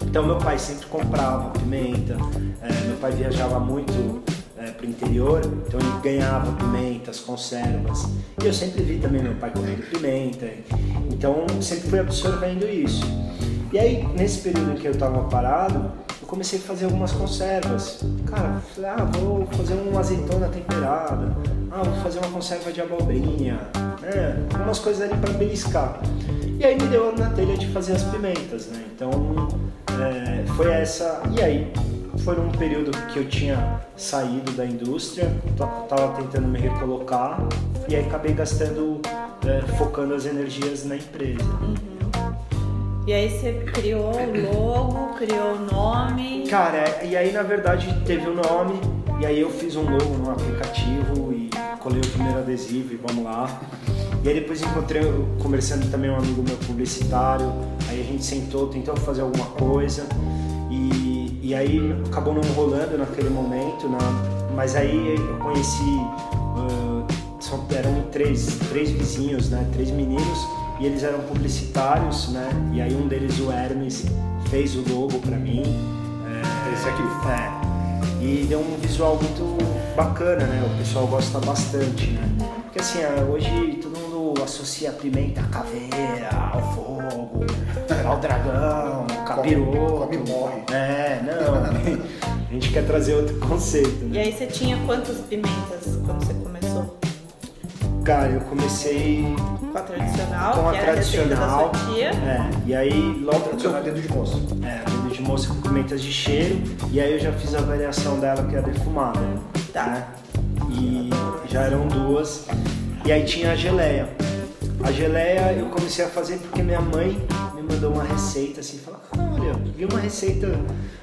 Então meu pai sempre comprava pimenta, é, meu pai viajava muito é, para o interior, então ele ganhava pimentas, conservas. E eu sempre vi também meu pai comendo pimenta, então sempre fui absorvendo isso. E aí, nesse período em que eu estava parado, eu comecei a fazer algumas conservas. Cara, falei, ah, vou fazer uma azeitona temperada, ah, vou fazer uma conserva de abobrinha, né? Algumas coisas ali para beliscar. E aí me deu na telha de fazer as pimentas, né? Então, é, foi essa. E aí, foi um período que eu tinha saído da indústria, estava tentando me recolocar e aí acabei gastando, é, focando as energias na empresa. Uhum. E aí você criou o logo, criou o nome. Cara, e aí na verdade teve o nome, e aí eu fiz um logo no aplicativo e colei o primeiro adesivo e vamos lá. E aí depois encontrei, conversando também um amigo meu publicitário, aí a gente sentou, tentou fazer alguma coisa e, e aí acabou não rolando naquele momento, né? mas aí eu conheci, uh, são, eram três, três vizinhos, né? três meninos, e eles eram publicitários, né? E aí um deles, o Hermes, fez o logo para mim. É, Esse aqui. É. E deu um visual muito bacana, né? O pessoal gosta bastante, né? Porque assim, é, hoje todo mundo associa a pimenta à caveira, ao fogo, ao dragão, ao capiroto. Come, come morre. É, não. a gente quer trazer outro conceito, né? E aí você tinha quantas pimentas quando você começou? Cara, eu comecei com a tradicional, com a tradicional. É, e aí logo que eu Tradicional dedo de moço. É, dedo de moça com pimentas de cheiro. E aí eu já fiz a variação dela que é a defumada. Tá. Né? E já eram duas. E aí tinha a geleia. A geleia eu comecei a fazer porque minha mãe me mandou uma receita assim, falou, olha, vi uma receita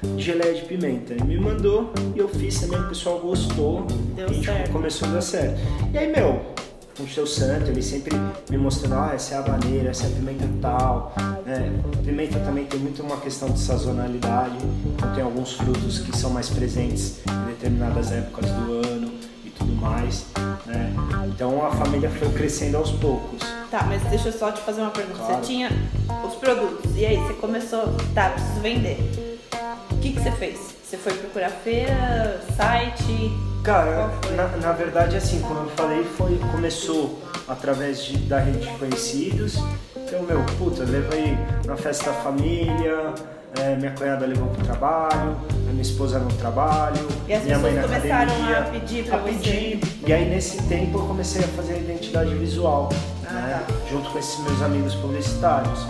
de geleia de pimenta. E me mandou e eu fiz também, o pessoal gostou. Deu e a gente certo. começou a dar certo. E aí, meu, com o seu santo, ele sempre me mostrando, ah, essa é a habaneira, essa é a pimenta tal. né? Pimenta também tem muito uma questão de sazonalidade, então tem alguns frutos que são mais presentes em determinadas épocas do ano e tudo mais. Né? Então a família foi crescendo aos poucos. Tá, mas deixa eu só te fazer uma pergunta. Claro. Você tinha os produtos, e aí você começou, tá, preciso vender. O que, que você fez? Você foi procurar feira, site? Cara, na, na verdade, assim, como eu falei, foi, começou através de, da rede de conhecidos. Então, meu, puta, levei na festa da família, é, minha cunhada levou pro trabalho, minha esposa no trabalho, E as minha mãe na pessoas começaram academia, a pedir pra a você? pedir. E aí, nesse tempo, eu comecei a fazer a identidade visual, Ah, né, tá. junto com esses meus amigos publicitários.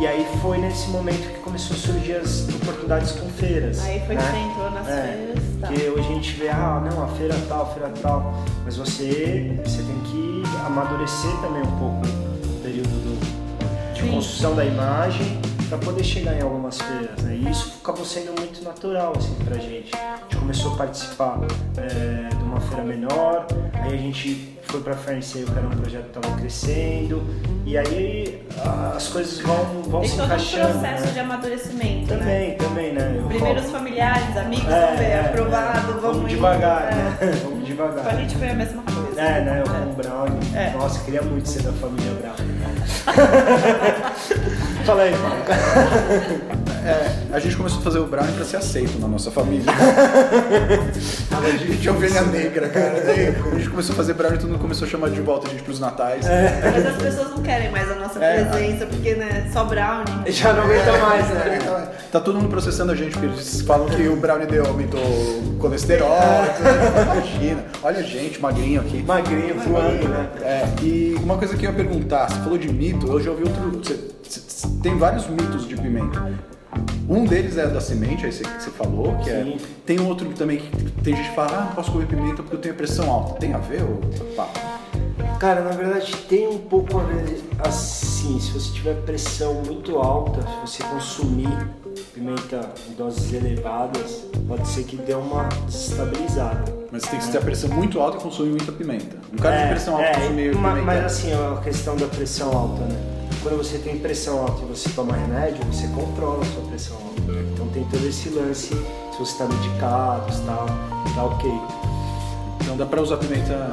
E aí foi nesse momento que começou a surgir as oportunidades com feiras. Aí foi né? que você entrou nas É, feiras. Porque hoje a gente vê, ah, não, a feira tal, a feira tal. Mas você, você tem que amadurecer também um pouco o período do- de Sim. construção da imagem para poder chegar em algumas feiras. Né? E isso acabou sendo muito natural assim, pra gente. A gente começou a participar é, de uma feira menor, aí a gente foi pra Fernsei, que era um projeto que estava crescendo, e aí ah, as coisas vão, vão Tem se todo um encaixando. processo né? de amadurecimento, né? Também, também, né? Eu Primeiro os falo- familiares, amigos, É, vão ver, é, aprovado, é. vamos, vamos devagar, É. né? Vamos devagar. Com a gente foi a mesma coisa. É, né? Eu como Brownie. É. Nossa, queria muito ser da família Brownie. Fala aí, Marco. É, a gente começou a fazer o brownie pra ser aceito na nossa família. a gente é ovelha negra, cara. Daí a gente começou a fazer brownie e todo mundo começou a chamar de volta a gente pros natais. Mas as pessoas não querem mais a nossa É. presença, porque, né, só brownie. Já não aguenta mais, né? Tá todo mundo processando a gente, porque eles falam que o brownie deu, aumentou o colesterol. tudo. Imagina. Olha a gente, magrinho aqui. Magrinho, voando, né? É, e uma coisa que eu ia perguntar, você falou de mito, eu já ouvi outro. você- você- tem vários mitos de pimenta. Um deles é da semente, aí você, que você falou, que é. Sim. Tem um outro também que tem gente que fala, ah, não posso comer pimenta porque eu tenho pressão alta. Tem a ver, ou papo? Cara, na verdade tem um pouco a ver assim, se você tiver pressão muito alta, se você consumir pimenta em doses elevadas, pode ser que dê uma desestabilizada. Mas tem que ter a pressão muito alta e consumir muita pimenta. Um cara de pressão alta é, consumir ma- pimenta. Mas assim, ó, a questão da pressão alta, né? Quando você tem pressão alta e você toma remédio, você controla a sua pressão alta. Então tem todo esse lance, se você está medicado, se tá, tá ok. Então dá pra usar pimenta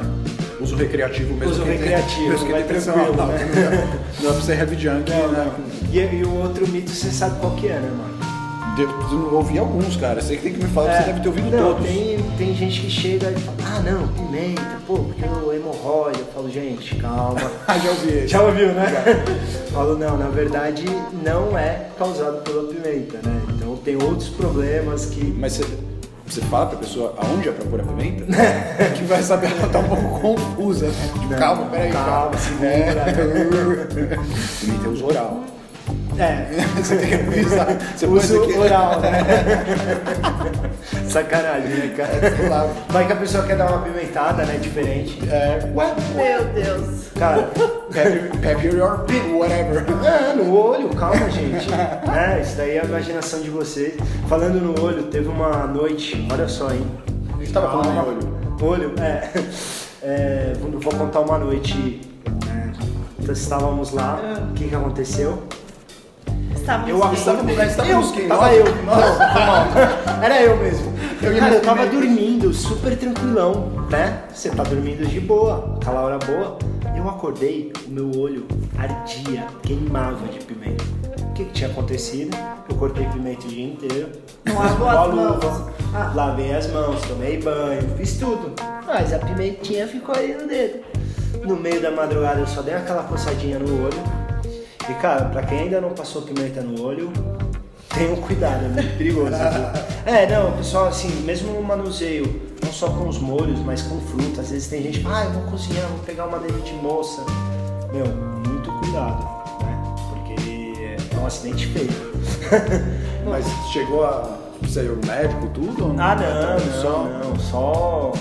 uso recreativo mesmo. Uso recreativo, mesmo que vai tranquilo, alta. né? Não dá pra ser heavy junk, né? E, e o outro mito você sabe qual que é, né, mano? Devo, eu ouvi alguns, cara. Você que tem que me falar, você deve ter ouvido É. não, todos. Tem, tem gente que chega e fala, ah não, pimenta, pô, porque o hemorroida. Eu falo, gente, calma. Ah, já ouvi. Já ouviu, né? Falo, não, na verdade não é causado pela pimenta, né? Então tem outros problemas que. Mas você, você fala pra pessoa aonde é a pimenta? que vai saber, ela tá um pouco confusa, né? Tipo, Não, calma, peraí. calma, cara. segura. É. pimenta é uso oral. É, Você tem que avisar. Você uso aqui. oral, né? Sacanagem, né, cara? Lá. Vai que a pessoa quer dar uma pimentada, né? Diferente. É, ué, Meu Deus. Cara, pepper, or pin, whatever. É, no olho, calma, gente. É, isso daí é a imaginação de vocês. Falando no olho, teve uma noite, olha só, hein? A gente tava falando Calma. olho. Olho, é. É, vou vou contar uma noite. é, então, estávamos lá, o que, que aconteceu? Estávamos Eu estava- nós estávamos quem? Tava eu. Não. Era eu mesmo. Eu Cara, eu tava dormindo, super tranquilão, né? Você tá dormindo de boa, aquela hora boa. Eu acordei, o meu olho ardia, queimava de pimenta. O que, que tinha acontecido? Eu cortei pimenta o dia inteiro. Não lavou as luva, mãos. Ah. Lavei as mãos, tomei banho, fiz tudo. Mas a pimentinha ficou aí no dedo. No meio da madrugada eu só dei aquela coçadinha no olho. E cara, pra quem ainda não passou pimenta no olho, tenham cuidado, é muito perigoso. viu? é, não, pessoal, assim, mesmo no manuseio, não só com os molhos, mas com fruta. Às vezes tem gente ah, eu vou cozinhar, vou pegar uma de moça. Meu, muito cuidado, né? Porque é um acidente feio. Mas chegou a ser o médico, tudo? ou Ah, não, Então, não, só- não, só.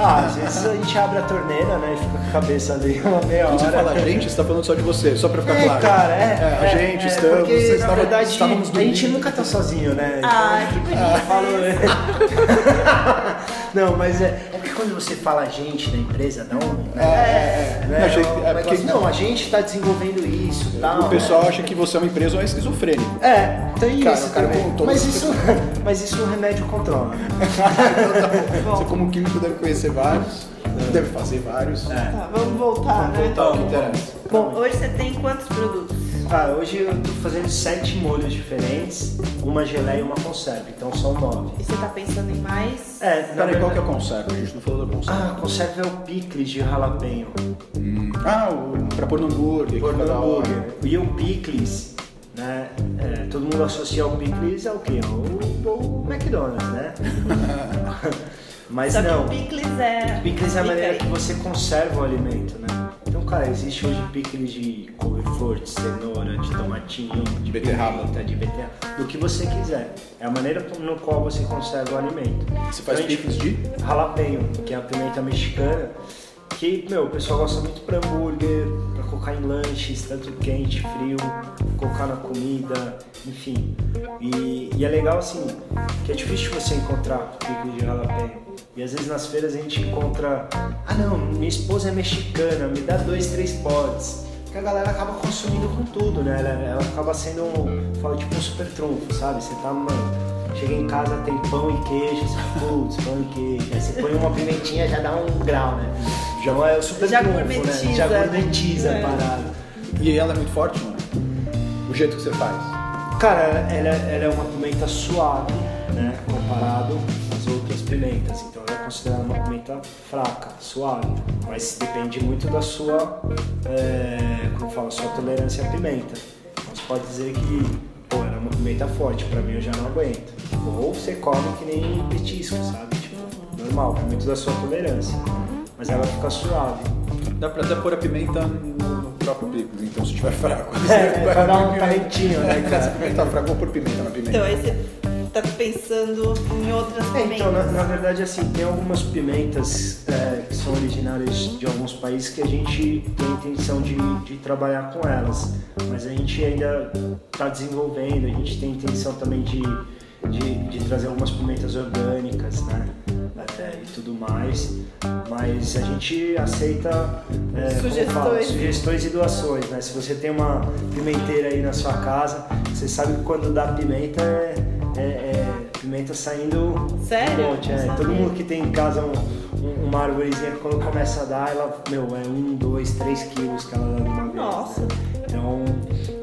Ah, às vezes a gente abre a torneira, né, e fica com a cabeça ali uma meia hora. Quando você fala gente, você tá falando só de você, só pra ficar É, claro. cara, é. a é, gente, é, estamos, porque, você na estava, verdade, estávamos a gente nunca tá sozinho, né? Então, Ai, que bonito. eu falo- Não, mas é, é quando você fala a gente na empresa, um. É, é, é. né, Não, é negócio, porque- não, a gente tá desenvolvendo isso tal. O pessoal acha que você é uma empresa ou é esquizofrênico. É, tem Cara, isso cara também. mas, isso. mas isso o remédio controla. né? Você como químico deve conhecer vários, deve fazer vários. Tá, vamos voltar, né? Então, o que interessa? Bom, hoje você tem quantos produtos? Ah, hoje eu tô fazendo sete molhos diferentes, uma geleia e uma conserva, então são nove. E você tá pensando em mais? É, Peraí, qual que é a conserva? A gente não falou da conserva. Ah, a conserva é o picles de jalapeño. Hum. Ah, o, pra pôr no hambúrguer, da hora. hambúrguer. E o picles, né? é, todo mundo associa o picles ao quê? Ao, ao McDonald's, né? Mas Só não. que o picles é. Picles é a maneira que você conserva o alimento, né? Cara, existe hoje picles de couve-flor, de cenoura, de tomatinho, de Beterraba. pimenta, de beterraba, do que você quiser. É a maneira no qual você conserva o alimento. Você faz Então, picles de? Jalapeño, que é a pimenta mexicana, que, meu, o pessoal gosta muito pra hambúrguer, pra colocar em lanches, tanto quente, frio, colocar na comida, enfim. E, e é legal assim, que é difícil você encontrar picles de jalapeño. E às vezes nas feiras a gente encontra, ah não, minha esposa é mexicana, me dá dois, três potes. Que a galera acaba consumindo com tudo, né? Ela, ela acaba sendo, fala tipo um super trunfo, sabe? Você tá, mano, chega em casa, tem pão e queijo, você putz, pão e queijo. Aí você põe uma pimentinha, já dá um grau, né? Já é o super Já trunfo, gourmetiza, né? Já né? gourmetiza É. a parada. E ela é muito forte, mano? O jeito que você faz. Cara, ela, ela é uma pimenta suave, né? Comparado às outras pimentas. Então ela é considerada uma pimenta fraca, suave. Mas depende muito da sua, é, como fala, sua tolerância à pimenta. Então você pode dizer que, pô, ela é uma pimenta forte, pra mim eu já não aguento. Ou você come que nem petisco, sabe? Tipo, normal, é muito da sua tolerância. Mas ela fica suave. Dá pra até pôr a pimenta no, no próprio picles, então se tiver fraco. É, vai pra dar pôr um pimenta. talentinho, né, É, cara? Se pimenta tá fraca, vou pôr pimenta na pimenta. Então, aí você tá pensando em outras É, pimentas? então, na, na verdade, assim, tem algumas pimentas é, que são originárias de alguns países que a gente tem a intenção de, de trabalhar com elas, mas a gente ainda está desenvolvendo, a gente tem a intenção também de, de, de trazer algumas pimentas orgânicas, né? É, e tudo mais, mas a gente aceita é, Sugestões. fala, sugestões e doações, né? Se você tem uma pimenteira aí na sua casa, você sabe que quando dá pimenta é, é- é pimenta saindo Sério? um monte. É. Todo mundo que tem em casa um- um- uma árvorezinha que quando começa a dar, ela, meu, é um, dois, três quilos que ela dá de uma vez. Nossa. né? Então,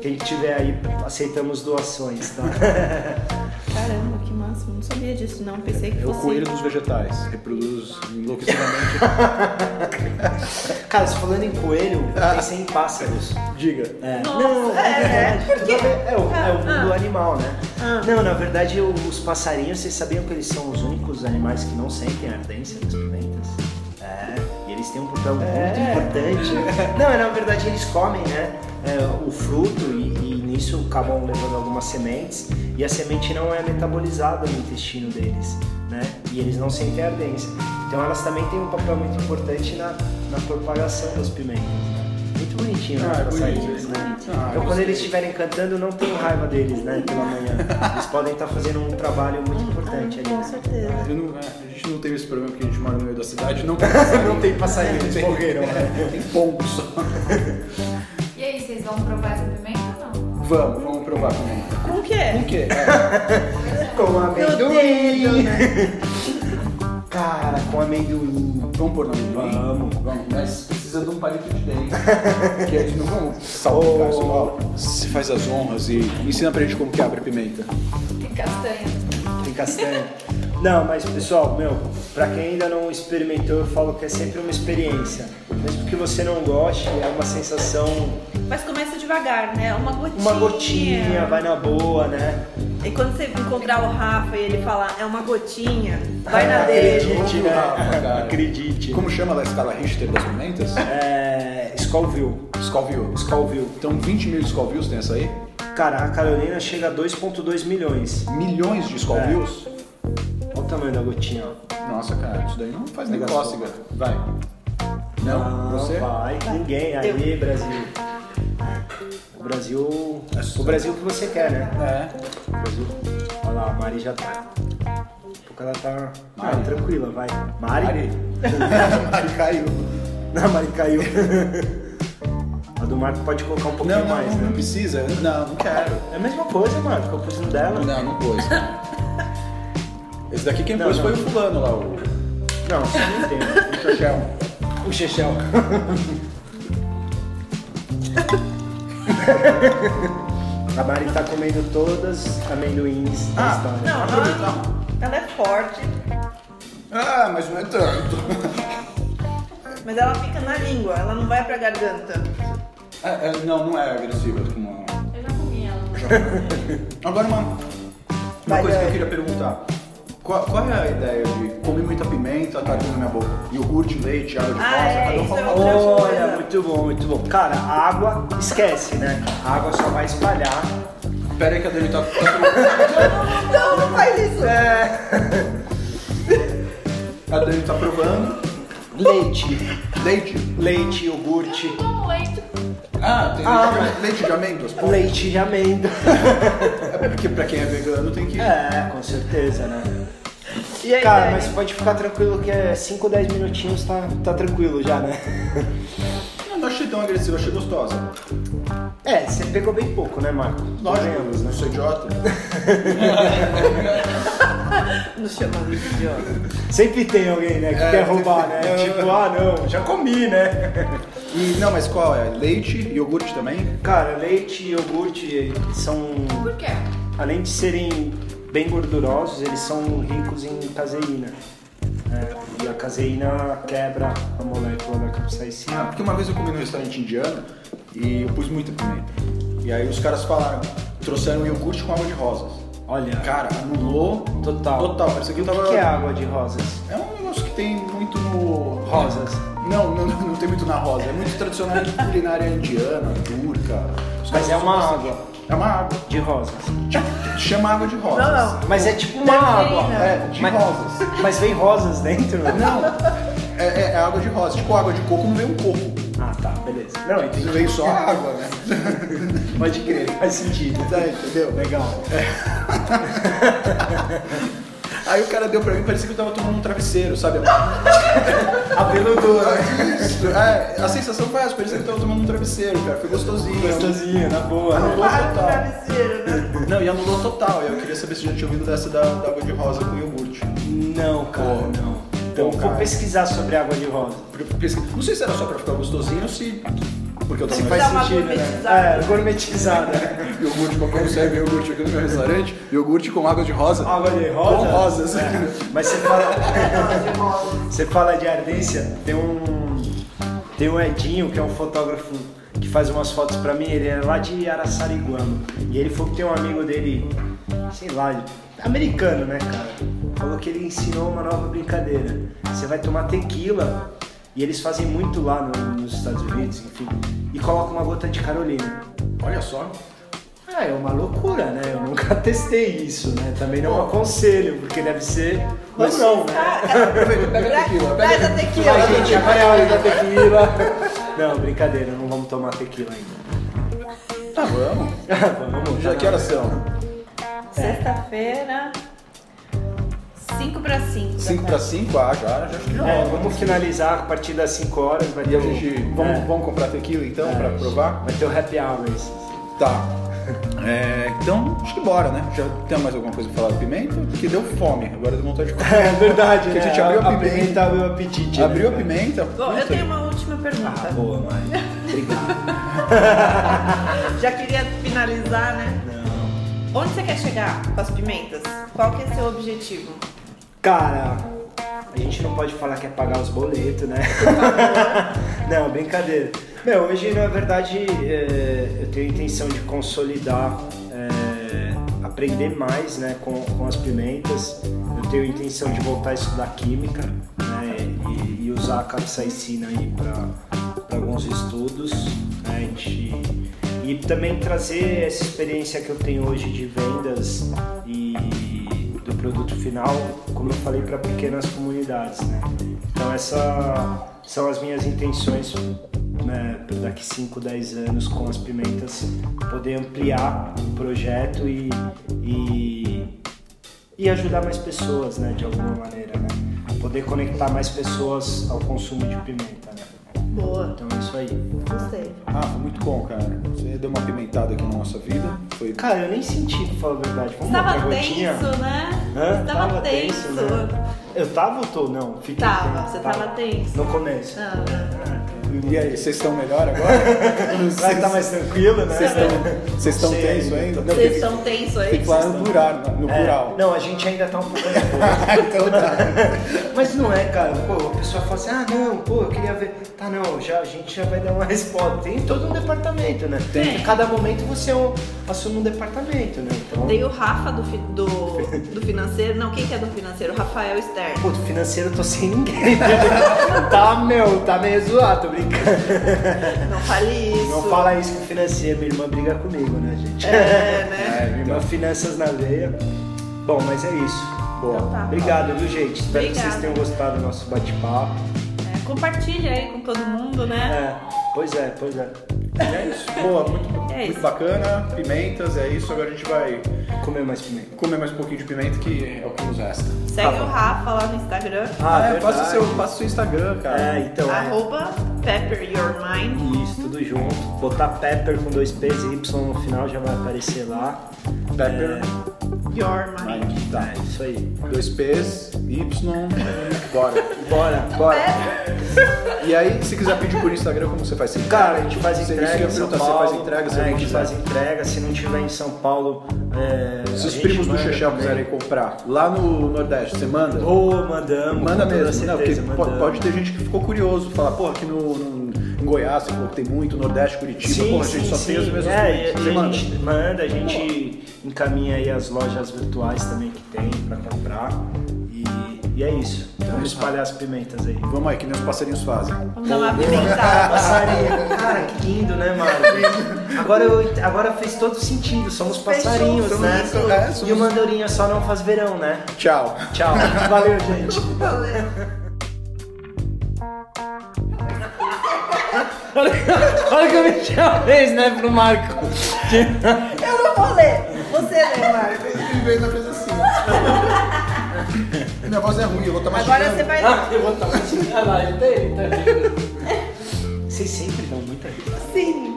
quem tiver aí, aceitamos doações, tá? Caramba, massa. Não sabia disso, não. Pensei que É o fosse. coelho dos vegetais. Reproduz enlouquecidamente. Cara, se falando em coelho, pensei em pássaros. Diga. É. Nossa, não, é, é, verdade. É, o, é o mundo Ah. animal, né? Ah. Não, na verdade, o- os passarinhos, vocês sabiam que eles são os únicos animais que não sentem a ardência das pimentas? É, e eles têm um papel muito É. importante. Não, na verdade, eles comem, né? é, o fruto e, e nisso acabam levando algumas sementes e a semente não é metabolizada no intestino deles, né? E eles não sentem ardência. Então elas também têm um papel muito importante na, na propagação das pimentas. Né? Muito bonitinho, né? Ah, os é passarinhos, é né? bonito. Ah, então quando eles estiverem cantando, não tenham raiva deles, né? Pela manhã. Eles podem estar fazendo um trabalho muito importante ali. Com certeza. Eu não- é, a gente não teve esse problema porque a gente mora no meio da cidade. Não tem Não tem passarinho, eles Tem- morreram, né? Tem pombos só. E aí, vocês vão provar essa pimenta ou não? Vamos, vamos provar também. Com o quê? Com o quê? É, Com amendoim. dedo, né? Cara, com amendoim. vamos pôr no amendoim? Vamos. Vamos, mas precisa de um palito de dente. que a gente não vamos salpicar isso. Ó, você faz as honras e ensina pra gente como que abre pimenta. Tem castanha. Tem castanha. Não, mas pessoal, meu, pra quem ainda não experimentou, eu falo que é sempre uma experiência. Mesmo que você não goste, é uma sensação, Mas começa devagar, né? Uma gotinha. uma gotinha, vai na boa, né? E quando você encontrar o Rafa e ele falar é uma gotinha, vai na dele. Acredite, né? Rafa, cara. Acredite. Como chama a escala Richter das pimentas? É. Scoville. Scoville. Scoville. Então 20 mil Scovilles tem essa aí? Cara, a Carolina chega a 2,2 milhões. Milhões de Scovilles? Olha o tamanho da gotinha, ó. Nossa, cara, isso daí não faz nem Negócio. cócega. Vai. Não? Você? vai. Ninguém. Aí, Brasil. O Brasil. O Brasil que você quer, né? É. O Brasil. Olha lá, a Mari já tá. Porque ela tá. Ah, Mari. tranquila, vai. Mari? Mari. Mari caiu. Não, a Mari caiu. a do Marco pode colocar um pouquinho Não, não, mais, não, né? não precisa. Não, não quero. É a mesma coisa, Marco, eu pus no dela. Não, não pôs. Esse daqui quem Não, pôs foi o fulano lá, o, Não, você não entende. o Chechel. O Chechel. a Mari tá comendo todas amendoins da Ah, história. Não, ela, ela é forte, Ah, mas não é tanto. mas ela fica na língua, ela não vai pra garganta. É, é, não, não é agressiva como. Eu já comi ela. Agora uma, uma Vai, coisa que eu queria perguntar. Qual, qual é a ideia de comer muita pimenta, tá aqui na minha boca? Iogurte, leite, água de Ah, rosa, é, cada um fala é uma coisa. Olha, muito bom, muito bom. Cara, a água, esquece, né? A água só vai espalhar. Pera aí que a Dani tá. tá Não, não faz isso. a Dani tá provando. Leite, Leite. leite, iogurte, leite? Ah, tem Ah, leite de amêndoas. pô. leite de amêndoa. É porque pra quem é vegano tem que. É, com certeza, né? E aí, Cara, Dani? mas pode ficar tranquilo que é 5, 10 minutinhos tá, tá tranquilo já, né? Não, não achei tão agressiva, achei gostosa. É, você pegou bem pouco, né, Marco? Lógico, Convenhamos, não sou idiota. Nos chamando de idiota. Sempre tem alguém, né, que É, quer roubar, né? é. tipo, ah, não, já comi, né? E, não, mas qual é? Leite, iogurte também? Cara, leite e iogurte são, Por quê? além de serem bem gordurosos, eles são ricos em caseína. É, e a caseína quebra a molécula da Ah, capsaicina. porque uma vez eu comi num restaurante indiano e eu pus muita pimenta. E aí os caras falaram, trouxeram iogurte com água de rosas. Olha, Cara, anulou total. total. Parece que eu o tava. que que é água de rosas? É um negócio que tem muito no. Rosas. Não, não, não tem muito na rosa. É muito tradicional de culinária indiana, turca. Mas é uma bastante. água É uma água. de rosas. Chama água de rosas. Não, não. Mas é tipo uma água. É, de mas, rosas. Mas vem rosas dentro? né? Não, é, é- é água de rosa. Tipo água de coco não vem um coco. Ah, tá, beleza. Não, entendi. Veio só a água, né? Pode crer, faz sentido. Tá, entendeu? Legal. Aí o cara deu pra mim, parecia que eu tava tomando um travesseiro, sabe? Abeludura. Isso, é, a sensação foi essa, parecia que eu tava tomando um travesseiro, cara. Foi gostosinho. Gostosinho, na boa. Anulou o total. travesseiro, né? Não, e anulou total. Eu queria saber se já tinha ouvido dessa da, da água de rosa com iogurte. Não, cara, Pô. não. Então vou cara. pesquisar sobre água de rosa. Não sei se era só pra ficar gostosinho ou se. Porque eu tava Se faz sentido, né? É, gourmetizada. Iogurte, como serve iogurte aqui no meu restaurante? Iogurte com água de rosa. Água de rosa? Com rosas. É. Mas você fala. Você fala de ardência, tem um. Tem um Edinho, que é um fotógrafo que faz umas fotos pra mim, ele é lá de Araçariguama. E ele falou que tem um amigo dele, sei lá, americano, né, cara? Falou que ele ensinou uma nova brincadeira. Você vai tomar tequila, e eles fazem muito lá no- nos Estados Unidos, enfim, e coloca uma gota de Carolina. Olha só. Ah, é uma loucura, né? Eu nunca testei isso, né? Também não aconselho, porque deve ser loucão, né? Aproveita, pega a tequila. Pega a tequila. Ai, gente, agora é a hora da tequila. Não, brincadeira, não vamos tomar tequila ainda. Tá, vamos. vamos, Já tá que horas são? Sexta-feira, 5 para 5. 5 para 5? Ah, já, já acho que já É, vamos finalizar a partir das 5 horas. Vai ter a gente. Vamos, é, vamos comprar tequila então é, pra provar? Vai ter o happy hour. esse. Tá. É, então, acho que bora, né? Já tem mais alguma coisa pra falar do pimenta? Porque deu fome, agora deu vontade de comer. É verdade, Porque né? a gente abriu a pimenta. pimenta, abriu o apetite. Abriu a né, cara? pimenta. Bom, eu tenho uma última pergunta. Ah, boa, mãe. Obrigado. Já queria finalizar, né? Onde você quer chegar com as pimentas? Qual que é seu objetivo? Cara, a gente não pode falar que é pagar os boletos, né? não, brincadeira. Meu, hoje na verdade é, eu tenho a intenção de consolidar, é, aprender mais né, com, com as pimentas. Eu tenho a intenção de voltar a estudar química né, e, e usar a capsaicina aí para alguns estudos. E também trazer essa experiência que eu tenho hoje de vendas e do produto final, como eu falei, para pequenas comunidades. Né? Então essas são as minhas intenções né, para daqui 5, 10 anos com as pimentas, poder ampliar o projeto e, e, e ajudar mais pessoas né, de alguma maneira. Né? Poder conectar mais pessoas ao consumo de pimenta. Né? Boa, Então é isso aí. Gostei. Ah, foi muito bom, cara. Você deu uma pimentada aqui na nossa vida. Foi. Cara, eu nem senti, pra falar a verdade. Vamos Estava gotinha? tenso, né? Hã? Estava tenso. né? Eu tava ou tô? Não, fiquei Tava, tenso. você tava tenso. No começo. Não, não. E aí, vocês estão melhor agora? Vai estar mais tranquilo, né? Vocês estão, tensos ainda. ainda? Vocês estão aí? Tem que falar no plural. No É, plural. não, a gente ainda tá um pouco nervoso. então tá. Mas não é, cara. Pô, a pessoa fala assim, ah, não, pô, eu queria ver. Tá, não, já, a gente já vai dar uma resposta. Tem todo um departamento, né? Tem. Em cada momento você é um- assume um departamento, né? Então, Tem o Rafa do, fi- do, do financeiro. Não, quem que é do financeiro? O Rafael Stern. Pô, do financeiro eu tô sem ninguém. tá, meu, tá meio zoado, tô brincando. Não fale isso. Não fala isso com o financeiro, minha irmã briga comigo, né, gente? É, né? É, minha irmã finanças na veia. Bom, mas é isso. Boa. Então tá. Obrigado, viu, gente? Espero que vocês Obrigada. tenham gostado do nosso bate-papo. É, compartilha aí com todo mundo, né? É, pois é, pois é. É isso. Boa, muito, É muito isso. bacana. Pimentas, é isso. Agora a gente vai Comer mais pimenta. comer mais um pouquinho de pimenta, que é o que nos resta. Segue o Rafa lá no Instagram. Ah, é, verdade. passa o seu, passa o seu Instagram, cara. É, então. é. Arroba Pepper Your Mind. Isso, tudo junto. Botar Pepper com dois P's e Y no final já vai aparecer lá. Pepper. Your Mind. Mind. Tá. É isso aí. Dois P's, Y, bora. Bora. Bora. E aí, se quiser pedir por Instagram, como você faz? Você Cara, a gente faz Você- entrega isso que Paulo. Você faz entrega, você é, a não gente quiser. faz entrega. Se não tiver em São Paulo, é, Se os primos do também. quiserem comprar lá no Nordeste, você manda? Ô, mandamos. Manda mesmo, não, certeza, po- mandamos. pode ter gente que ficou curioso, falar, pô, aqui no, no- em Goiás você falou que tem muito, Nordeste, Curitiba, Sim, porra, a gente só sim. tem os mesmos é, a gente manda, a gente encaminha aí as lojas virtuais também que tem pra comprar. E é isso. Vamos espalhar as pimentas aí. Vamos aí, que nem os passarinhos fazem. Vamos dar uma pimentada. Passarinho. Cara, que lindo, né, Mário? Agora, eu, agora fez todo sentido. Somos passarinhos, Fechou, né? somos- é, somos- E o mandorinha só não faz verão, né? Tchau. Tchau. Valeu, gente. Olha que eu meti a vez, né, pro Marco. Eu não vou ler. Você lê, Marcos. Ele veio na vez assim. Minha voz é ruim, eu vou estar mais Agora você vai. Ah, eu vou estar mais. Ah, lá, ele tá, ele tá. Vocês sempre dão muita risada. Sim.